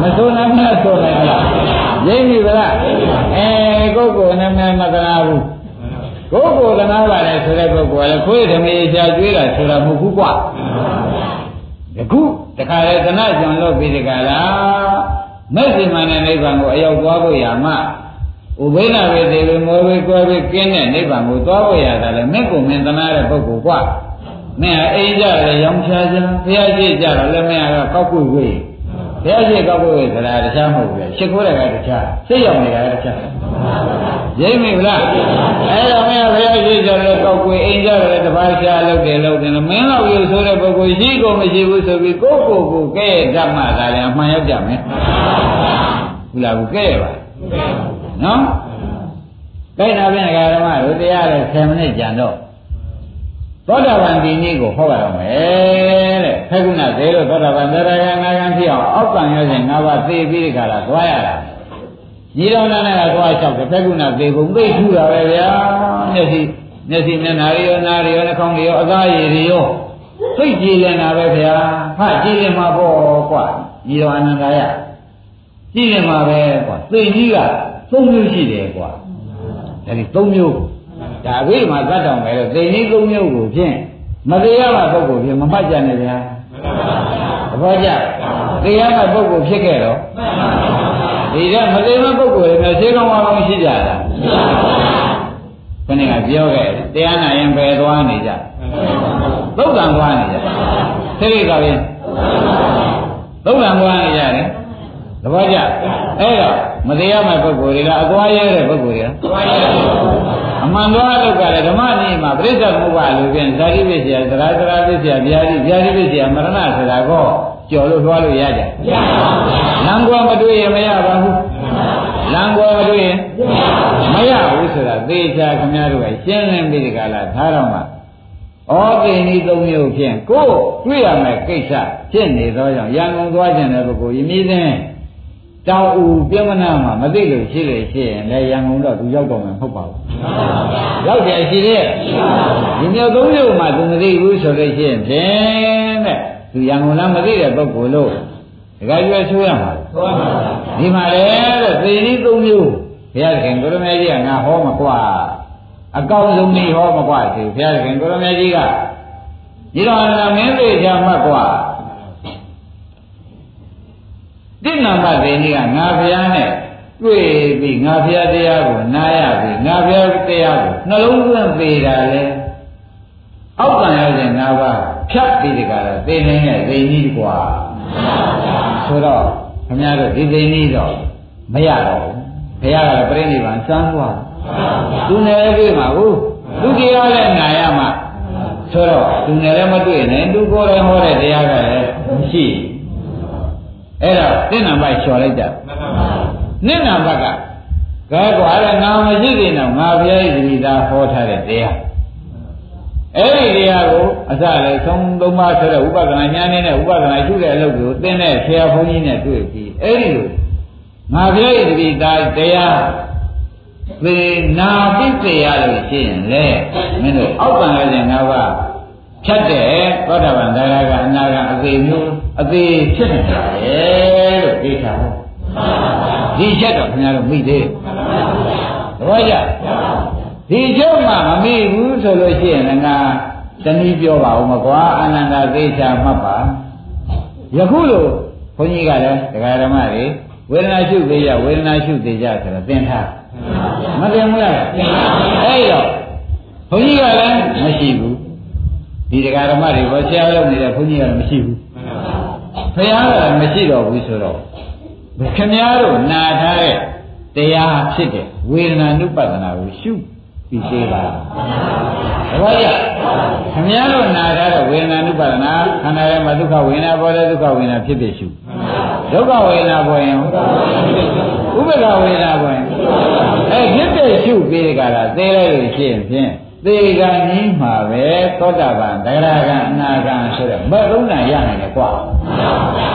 မဆိုးနိုင်မလားဆိုနိုင်မလားရင်းပြီဗလားအဲကိုကိုနဲ့မမကနာဘူးကိုကိုကနာပါလေဆိုတဲ့ပုဂ္ဂိုလ်ကလည်းခွေးဓမေရှာကျွေးတာဆိုတာမဟုတ်ဘူးကွာတခုတခါလေသနာကြံလို့ပြီးဒီကလာမဲ့စီမံတဲ့နိဗ္ဗာန်ကိုအရောက်သွားဖို့ရမှာဥပိ္ပနာဝေသေဝေမောဝေကွယ်ဝေကင်းတဲ့နိဗ္ဗာန်ကိုသွားဖို့ရတာလေမဲ့ကိုမင်းသနာတဲ့ပုဂ္ဂိုလ်ကွာ မင်းအိမ်ကြတယ်ရောင်ချာချာဘုရားရှိကြတော့လည်းမင်းကတော့ကောက်ကွေဝေးဘုရားရှိကောက်ကွေဝေးဆိုတာတခြားမဟုတ်ဘူးရှ िख ိုးတယ်ကတခြားစိတ်ရောက်နေတာကတခြားရိပ်မိဗလားအဲ့တော့မင်းကဘုရားရှိကြတယ်ကောက်ကွေအိမ်ကြတယ်တပါးရှားလုပ်တယ်လုပ်တယ်မင်းတော့ယူဆိုတဲ့ပုဂ္ဂိုလ်ရှိကုန်မရှိဘူးဆိုပြီးကိုယ့်ကိုယ်ကိုကဲ့ဓမ္မလာတယ်အမှန်ရောက်ကြမယ်ဟုတ်လားဘူးကဲ့ပါနော်ကဲ့တာပြန်ဓမ္မတို့တရားလည်း10မိနစ်ကြံတော့ သောတာပန်ဒီနည်းကိုဟောရအောင်မယ်တဲ့ဖက္ကုဏသေးလို့သောတာပန်သရဂံနာဂံဖြစ်အောင်အောက်ကံရစဉ်၅ပါးသိပြီးဒီကလာသွားရတာညီတော်နာနဲ့ကသွားလျှောက်တယ်ဖက္ကုဏသေကုန်သိထူတာပဲဗျာမျက်စိမျက်စိမျက်နာရီရောနာရီရောနှာခေါင်းတွေရောအသားရည်တွေရောသိကြည်လင်တာပဲဗျာဟာကြည်လင်မှာပေါ့ကွာညီတော်အနန္ဒာယကြည်လင်မှာပဲကွာသိကြီးကသုံးမျိုးရှိတယ်ကွာအဲဒီသုံးမျိုး ဒါအဘိဓမ္မာသတ်တော်မယ်လို့သိနည်းသုံးမျိုးကိုဖြင့်မတရားမှပုဂ္ဂိုလ်ဖြင့်မမှတ်ကြနဲ့ဗျာသဘောကျတရားမှပုဂ္ဂိုလ်ဖြစ်ခဲ့တော့ဒီကမသိမပုဂ္ဂိုလ်တွေနဲ့ဈေးကောင်းအောင်ရှိကြတာခဏကပြောခဲ့တရားနာရင်ပဲသွားနေကြသုတ်တံသွားနေကြသိရိကပြင်းသုတ်တံသွားနေကြတယ်သဘောကျအဲ့တော့မတရားမဲ့ပုဂ္ဂိုလ်တွေကအသွားရဲတဲ့ပုဂ္ဂိုလ်တွေကအသွားရဲ အမှန်တော့လောက်ကလည်းဓမ္မနည်းမှာပြိဿမှုပါလို့ပြန်ဇာတိပစ္စယသရသရပစ္စယဗျာတိဗျာတိပစ္စယမရဏဆိုတာကောကြော်လို့သွားလို့ရကြမရပါဘူးလမ်းကွာမတွေ့ရင်မရပါဘူးလမ်းကွာမတွေ့ရင်မရဘူးဆိုတာသေချာခင်ဗျားတို့ကရှင်းလင်းပြီးဒီကလာထားတော့မှဩသိဏီသုံးမျိုးဖြင့်ကိုယ်တွေ့ရမယ့်ကိစ္စဖြစ်နေသောကြောင့်ရန်ကုန်သွားခြင်းတဲ့ပုဂ္ဂိုလ်ယမီးသိ တောင်ဦးပြမနာမှာမသိလို့ရှိလေရှိရင်လည်းရန်ကုန်တော့သူရောက်တော့မှာမဟုတ်ပါဘူး။ရောက်တယ်ရှိသေးရဲ့။ဒီမျိုးသုံးမျိုးမှသူမသိဘူးဆိုလို့ရှိရင်ဖြင့်တဲ့သူရန်ကုန်လားမသိတဲ့ပုဂ္ဂိုလ်လို့ဒကာကျွဲဆိုးရမှာ။ဆိုးပါပါ။ဒီမှာလေတဲ့သေနည်းသုံးမျိုးဘုရားခင်ကိုရမေကြီးကငါဟောမကွာ။အကောင်းဆုံးနေဟောမကွာဆိုဘုရားခင်ကိုရမေကြီးကဒီတော်မင်းသေးချာမှတ်ကွာ။ တိဏ္ဍမသေနည်းကငါဘုရားနဲ့တွေ့ပြီးငါဘုရားတရားကိုနားရပြီးငါဘုရားတရားကိုနှလုံးသွင်းသေးတာလေအောက်ကံရတဲ့ငါးပါးဖြတ်ပြီးဒီကရသေနေတဲ့သေနည်းကွာဆိုတော့ခင်ဗျားတို့ဒီသေနည်းတော့မရတော့ဘူးဘုရားကပြိဋိဘံစမ်းသွားသူနယ်ပြေးမှာဟုတ်သူတရားလည်းနာရမှာဆိုတော့သူနယ်လည်းမတွေ့နဲ့သူကိုယ်လည်းဟောတဲ့တရားကလည်းမရှိဘူး အဲ့တော့တဏ္ဍပိုက်လျှော်လိုက်ကြနိဏဘကကဲကွာတဲ့ငါမရှိသေးတော့ငါဘုရားဤတိသာဟောထားတဲ့တရားအဲ့ဒီတရားကိုအစလည်းသုံးသုံးပါးဆိုတဲ့ဥပဒနာဉာဏ်နဲ့ဥပဒနာရှုတဲ့အလုပ်ကိုသင်တဲ့ဆရာဘုန်းကြီးနဲ့တွေ့ပြီးအဲ့ဒီလိုငါပြောရည်တတိသားတရားသေနာသိစေရလို့ရှိရင်လေမင်းတို့အောက်ကံလည်းငါးပါး ဖြတ်တဲ့သောတာပန်ဒါရကအနာကအသေးမျိုးအသေးဖြစ်နေတာလေလို့သိတာဟုတ်ဒီချက်တော့ခင်ဗျားတို့မိသေးတယ်သဘောကျဒီချက်မှမမိဘူးဆိုလို့ရှိရင်ငါတနည်းပြောပါဦးမကွာအာနန္ဒသေချာမှတ်ပါယခုလိုဘုန်းကြီးကလည်းတရားဓမ္မတွေဝေဒနာရှုသေးရဝေဒနာရှုသေးကြဆိုတော့သင်ထားမသင်ဘူးလားအဲ့တော့ဘုန်းကြီးကလည်းမရှိဘူး ဒီတရားဓမ္မတွေဘောဆရာလုပ်နေတဲ့ဘုန်းကြီးကလည်းမရှိဘူးဘုရားကလည်းမရှိတော့ဘူးဆိုတော့ခင်များတို့နာထားတဲ့တရားဖြစ်တဲ့ဝေဒနာနုပဒနာကိုရှုပြီးသေးပါတပည့်ကြခင်ဗျားတို့နာထားတဲ့ဝေဒနာနုပဒနာခန္ဓာရဲ့မှာဒုက္ခဝေဒနာပေါ်တဲ့ဒုက္ခဝေဒနာဖြစ်ဖြစ်ရှုဒုက္ခဝေဒနာပေါ်ရင်ဥပ္ပခဝေဒနာပေါ်ရင်အဲဖြစ်ဖြစ်ရှုပြီးကြတာသိလိုက်လို့ရှိရင်ဖြင့် သေကံကြီးမှာပဲသောတာပန်ဒဂရကံအနာကံဆိုတဲ့မသုံးနာရနိုင်တယ်ကွာ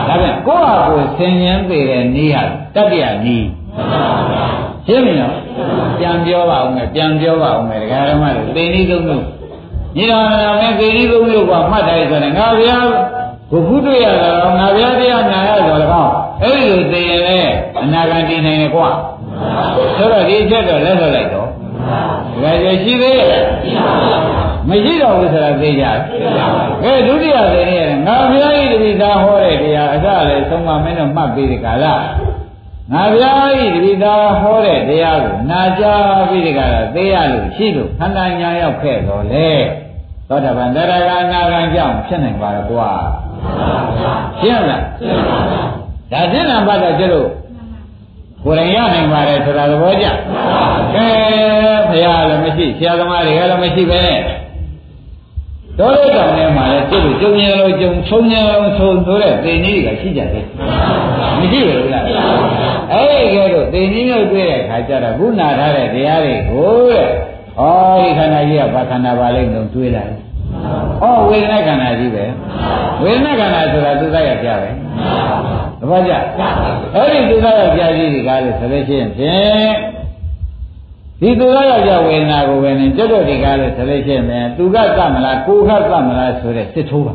ဒါပြန်ကိုယ့်ဟာကိုယ်ဆင်ញင်းပေတဲ့နည်းဟာတတ္တယနည်းရှင်းပြီနော်ပြန်ပြောပါဦးမယ်ပြန်ပြောပါဦးမယ်ဒကာဓမ္မတွေသေနည်းသုံးလို့ညီတော်နာနဲ့သေနည်းသုံးလို့ကမှတ်တယ်ဆိုရင်ငါဗျာဘုခုတွေ့ရတော့ငါဗျာတရားနာရတော့လည်းကောင်းအဲ့ဒီလိုသိရင်လည်းအနာဂတ်တည်နိုင်တယ်ကွာဆိုတော့ဒီချက်တော့လက်လွတ်လိုက်တော့ ဒါကြရှိသေးရဲ့မရှိတော့ဘူးဆိုတာသိကြကဲဒုတိယသိနေရတယ်ငါဘုရားဤတပိသာဟောတဲ့တရားအစလည်းသုံးပါမင်းတို့မှတ်ပြီးဒီကလာငါဘုရားဤတပိသာဟောတဲ့တရားကိုနာကြားပြီးဒီကလာသိရလို့ရှိလို့ခန္ဓာညာရောက်ခဲ့တော့လေသောတာပန်တရားကအနာဂံကြောင့်ဖြစ်နိုင်ပါတော့ကွာရှင်းလားဒါရှင်းတာဘာတော့ကျတော့ ကိုယ်တိုင်ရနိုင်ပါတယ်ဆိုတာသဘောကျကဲဘုရားလည်းမရှိဆရာသမားတွေကလည်းမရှိပဲနဲ့တော်တဲ့တောင်ထဲမှာလည်းပြည့်လို့ကြုံရလို့ကြုံချုံရလို့ဆုံဆိုတဲ့သေနည်းတွေကရှိကြတယ်မရှိဘူးလားအဲ့ဒီကဲတော့သေနည်းမျိုးတွေ့တဲ့ခါကျတော့ခုနာထားတဲ့တရားတွေကိုတဲ့ဩဒီခန္ဓာကြီးကဘာခန္ဓာပါလိမ့်လို့တွေးလိုက် ဩဝေဒနာခန္ဓာကြီးပဲဝေဒနာခန္ဓာဆိုတာသူသားရပြပဲသဘောကျအဲ့ဒီသူသားရပြကြီးဒီကားလို့ဆိုလို့ရှိရင်ဖြင့်ဒီသူသားရပြဝေဒနာကိုပဲနဲ့ကျွတ်တော့ဒီကားလို့ဆိုလို့ရှိရင်သူကသတ်မလားကိုကသတ်မလားဆိုတဲ့စစ်ထိုးပါ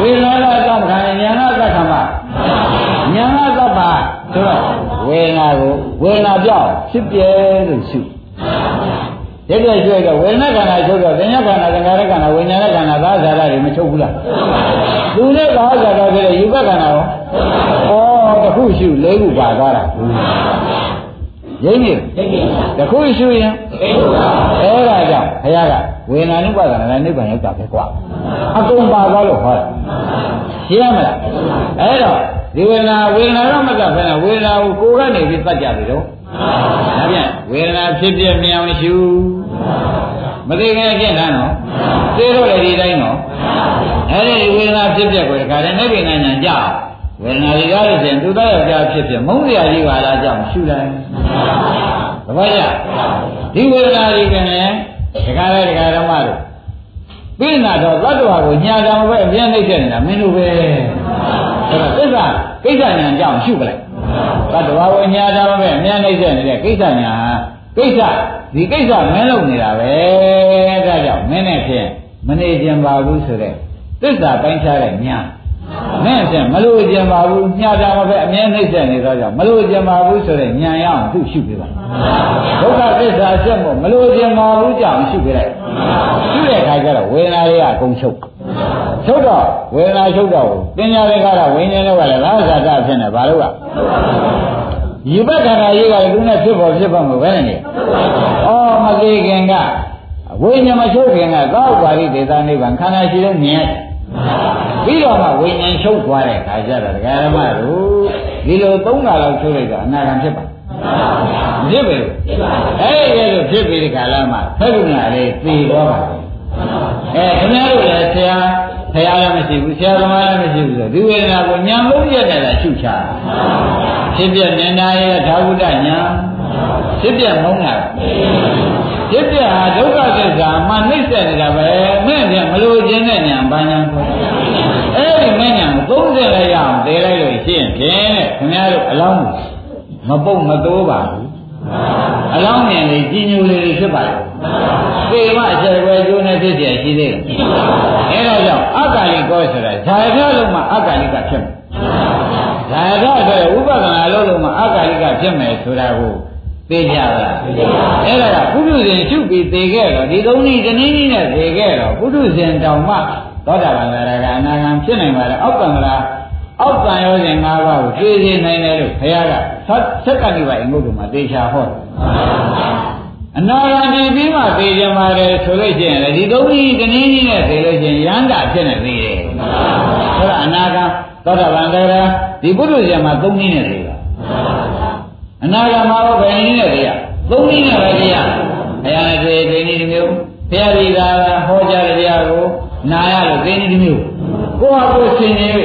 ဝေဒနာကသတ်ခံရင်ညာကသတ်ခံပါညာကသတ်ပါဆိုတော့ဝေဒနာကိုဝေဒနာပြောက်ဖြစ်ပြဲလို့ရှု တကယ်ကျွဲတော့ဝေဒနာခန္ဓာချုပ်တော့သင်္ညခန္ဓာသင်္ခါရခန္ဓာဝိညာဉ်ခန္ဓာသာဇာတာတွေမချုပ်ဘူးလားသူနဲ့သာဇာတာဆိုတဲ့ယူဘခန္ဓာရောဩတခုရှုလေးခုပါသွားတာရင်းနေတခုရှုရင်အဲ့ဒါကြောင့်ဘုရားကဝေဒနာနုပါဒနာနဲ့နိဗ္ဗာန်ရောက်တာပဲကွာအကုန်ပါသွားလို့ဟောတယ်ရှင်းရမလားအဲ့တော့ဒီဝေဒနာဝေဒနာတော့မတတ်ဘဲနဲ့ဝေဒနာကိုကိုယ်ကနေပြီးတတ်ကြပြီတော့ ဒါပြန်ဝေဒနာဖြစ်ပြမြင်အောင်ရှုမသိခင်ဖြစ်တာနော်သိတော့လေဒီတိုင်းနော်အဲ့ဒီဝေဒနာဖြစ်ပြကိုတခါတည်းနိဗ္ဗာန်ညာကြောက်ဝေဒနာတွေရလို့ရှင်သူသားယောက်ျားဖြစ်ဖြစ်မုန်းစရာကြီးပါလားကြောင့်ရှုလိုက်သဘောကျဒီဝေဒနာတွေကလည်းတခါလေတခါဓမ္မတို့ပြိနာတော့သတ္တဝါကိုညာတာမပဲအပြင်းနှိမ့်တဲ့နေတာမင်းတို့ပဲအဲ့တော့သစ္စာကိစ္စညာကြောင့်ရှုပလိုက် သတ္တဝါကိုညာတာမပဲအများနှိမ့်တဲ့နေတဲ့ကိစ္စညာကိစ္စဒီကိစ္စမင်းလုပ်နေတာပဲဒါကြောင့်မင်းနဲ့ဖြင့်မနေခြင်းပါဘူးဆိုတဲ့သစ္စာပိုင်းခြားတဲ့ညာနဲ့ဖြင့်မလို့ခြင်းပါဘူးညာတာမပဲအမြဲနှိမ့်ဆက်နေတော့ကြောင့်မလို့ခြင်းပါဘူးဆိုတဲ့ညာရအောင်သူ့ရှုပြပါဒုက္ခသစ္စာဆက်မို့မလို့ခြင်းပါဘူးကြောင့်ရှုပြလိုက်ရှုတဲ့အခါကျတော့ဝေဒနာတွေကအကုန်ချုပ် ချုပ်တော့ဝေဒနာချုပ်တော့ပညာတွေကတော့ဝိညာဉ်တွေကလည်းသာဇာတဖြစ်နေဘာလို့ကဒီဘက်ခန္ဓာကြီးကလည်းသူနဲ့ဖြစ်ပေါ်ဖြစ်ပေါ်မှာပဲနေ။အော်မသေးခင်ကဝိညာဉ်မချုပ်ခင်ကသောက်ပါဠိဒေသနိဗ္ဗာန်ခန္ဓာရှိလို့မြင်ရတယ်။ပြီးတော့မှဝိညာဉ်ချုပ်သွားတဲ့အခါကျတော့ဒကာရမတို့ဒီလိုသုံးခါလောက်ချုပ်လိုက်တော့အနာဂံဖြစ်ပါမဖြစ်ပဲအဲ့ဒီလိုဖြစ်ပြီးဒီကာလမှာဖက်ကုဏလေးသိသွားပါ အဲခင်ဗျားတို့လည်းဆရာဆရာလည်းမရှိဘူးဆရာသမားလည်းမရှိဘူးဆိုဒီဝေဒနာကိုညာမုန်းရက်နဲ့ရှုချဖြစ်ပြနေတာရဲ့ဓာဝုဒညာဖြစ်ပြမုန်းတာဖြစ်ပြဟာဒုက္ခသစ္စာမှနှိမ့်ဆက်နေတာပဲမဲ့ပြန်မလို့ခြင်းတဲ့ညာဘာညာခေါ်အဲ့ဒီမဲ့ညာကို30လည်းရအောင်တည်လိုက်လို့ရှိရင်ဖြင့်တဲ့ခင်ဗျားတို့အလောင်းမပုတ်မတိုးပါဘူးအလောင်းမြင်လေးကြီးညိုလေးဖြစ်ပါလေ ပေမအချက်ပဲကျိုးနေဖြစ်เสียရှိသေးတယ်အဲဒါကြောင့်အက္ခလိကောဆိုတာဇာယကလုံးမှာအက္ခလိကဖြစ်မယ်ဇာယကဆိုဥပဒနာလုံးလုံးမှာအက္ခလိကဖြစ်မယ်ဆိုတာကိုသိကြပါလားအဲ့ဒါကပုထုဇဉ်ရှုပြီးသိခဲ့တော့ဒီသုံးနည်းတနည်းနည်းနဲ့သိခဲ့တော့ပုထုဇဉ်တောင်မှသောတာပန်သရကအနာဂံဖြစ်နိုင်ပါလေအောက်ကံကလားအောက်ကံရောစဉ်၅ပါးကိုသိစေနိုင်တယ်လို့ဘုရားကသက်ကဏိပါအင်္ဂုတ္တမှာသေချာဟောတယ် အနာဂံဒီပြီးမှသိကြမှာလေဆိုလို့ရှိရင်ဒီသုံးနည်းတနည်းနည်းနဲ့သိလို့ရှိရင်ရန္တာဖြစ်နေသေးတယ်ဆိုတော့အနာဂံသောတာပန်သရဒီပုထုဇဉ်မှာသုံးနည်းနဲ့သိတာအနာဂတ်မှာဘယ်နည်းနဲ့တရားသုံးနည်းနဲ့ပဲတရားဘုရားနဲ့တွေ့သိနည်းတစ်မျိုးဘုရားဒီသာဟောကြားတဲ့တရားကိုနာရလို့သိနည်းတစ်မျိုးကိုယ့်ဟာကိုယ်ဆင်ခြင်ပြီ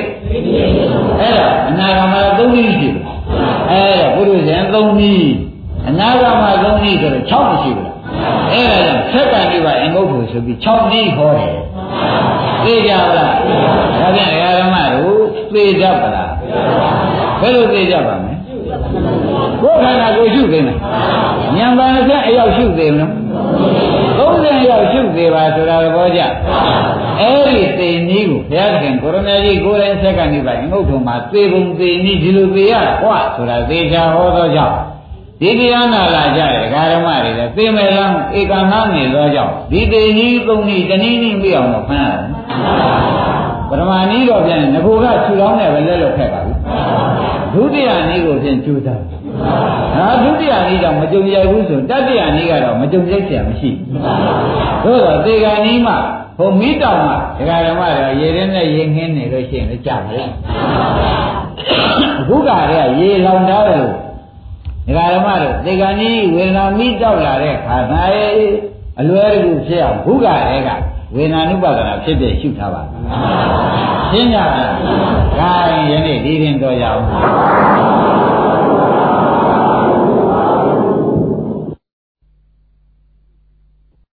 အဲ့ဒါအနာဂတ်မှာသုံးနည်းရှိတယ်အဲ့ဒါပုရုဇဉ်သုံးနည်း အနာဂတ်မှာသုံးနည်းဆိုတော့6မရှိဘူးအဲ့ဒါကြောင့်သက်ကံဒီပါအင်္ဂုတ္တဆိုပြီး6နည်းဟောတယ်သိကြပါလားဒါပြန်ဓမ္မတို့သိကြပါလားဘယ်လိုသိကြပါမလဲကိုယ်ခန္ဓာကိုရှုသိမယ်ဉာဏ်ပါနဲ့အရောက်ရှုသိမလား30ရောက်ရှုသေးပါဆိုတာသဘောကျအဲ့ဒီသိနည်းကိုဘုရားခင်ကိုရမကြီးကိုယ်တိုင်ဆက်ကနေပါငုတ်ထုံမှာသေပုံသေနည်းဒီလိုသေရကွာဆိုတာသေချာဟောသောကြောင့် ဒီတရားနာလာကြတယ်ဓမ္မတွေလည်းသိမယ်လားဧကနာနေသောကြောင့်ဒီသေနည်းသုံးနည်းတနည်းနည်းပြအောင်တော့ဖမ်းရတယ်ပရမဏီတော့ပြန်ငကိုကခြူလောင်းနဲ့ပဲလက်လွတ်ခဲ့ပါဘူးဒုတိယနည်းကိုဖြင့်ကျူတာဒါဒုတိယနည်းတော့မကြုံရိုက်ဘူးဆိုတတိယနည်းကတော့မကြုံရိုက်เสียမရှိဘူးသို့တော့သေဂာနည်းမှဟိုမိတောင်မှဒကာဓမ္မတွေရေရင်းနဲ့ရေငင်းနေလို့ရှိရင်လည်းကြာမယ်အခုကတည်းကရေလောင်ထားတယ်လို့ ဒကာဓမ္မတို့သေဂာနည်းဝေဒနာမိတောက်လာတဲ့ခါသာရဲ့အလွယ်တကူဖြစ်အောင်ဘုကတည်းကဝေဒနာနုပါဒနာဖြစ်ဖြစ်ရှုထားပါရှင်းကြပါလားဒါရင်ယနေ့ဒီရင်တော့ရအောင်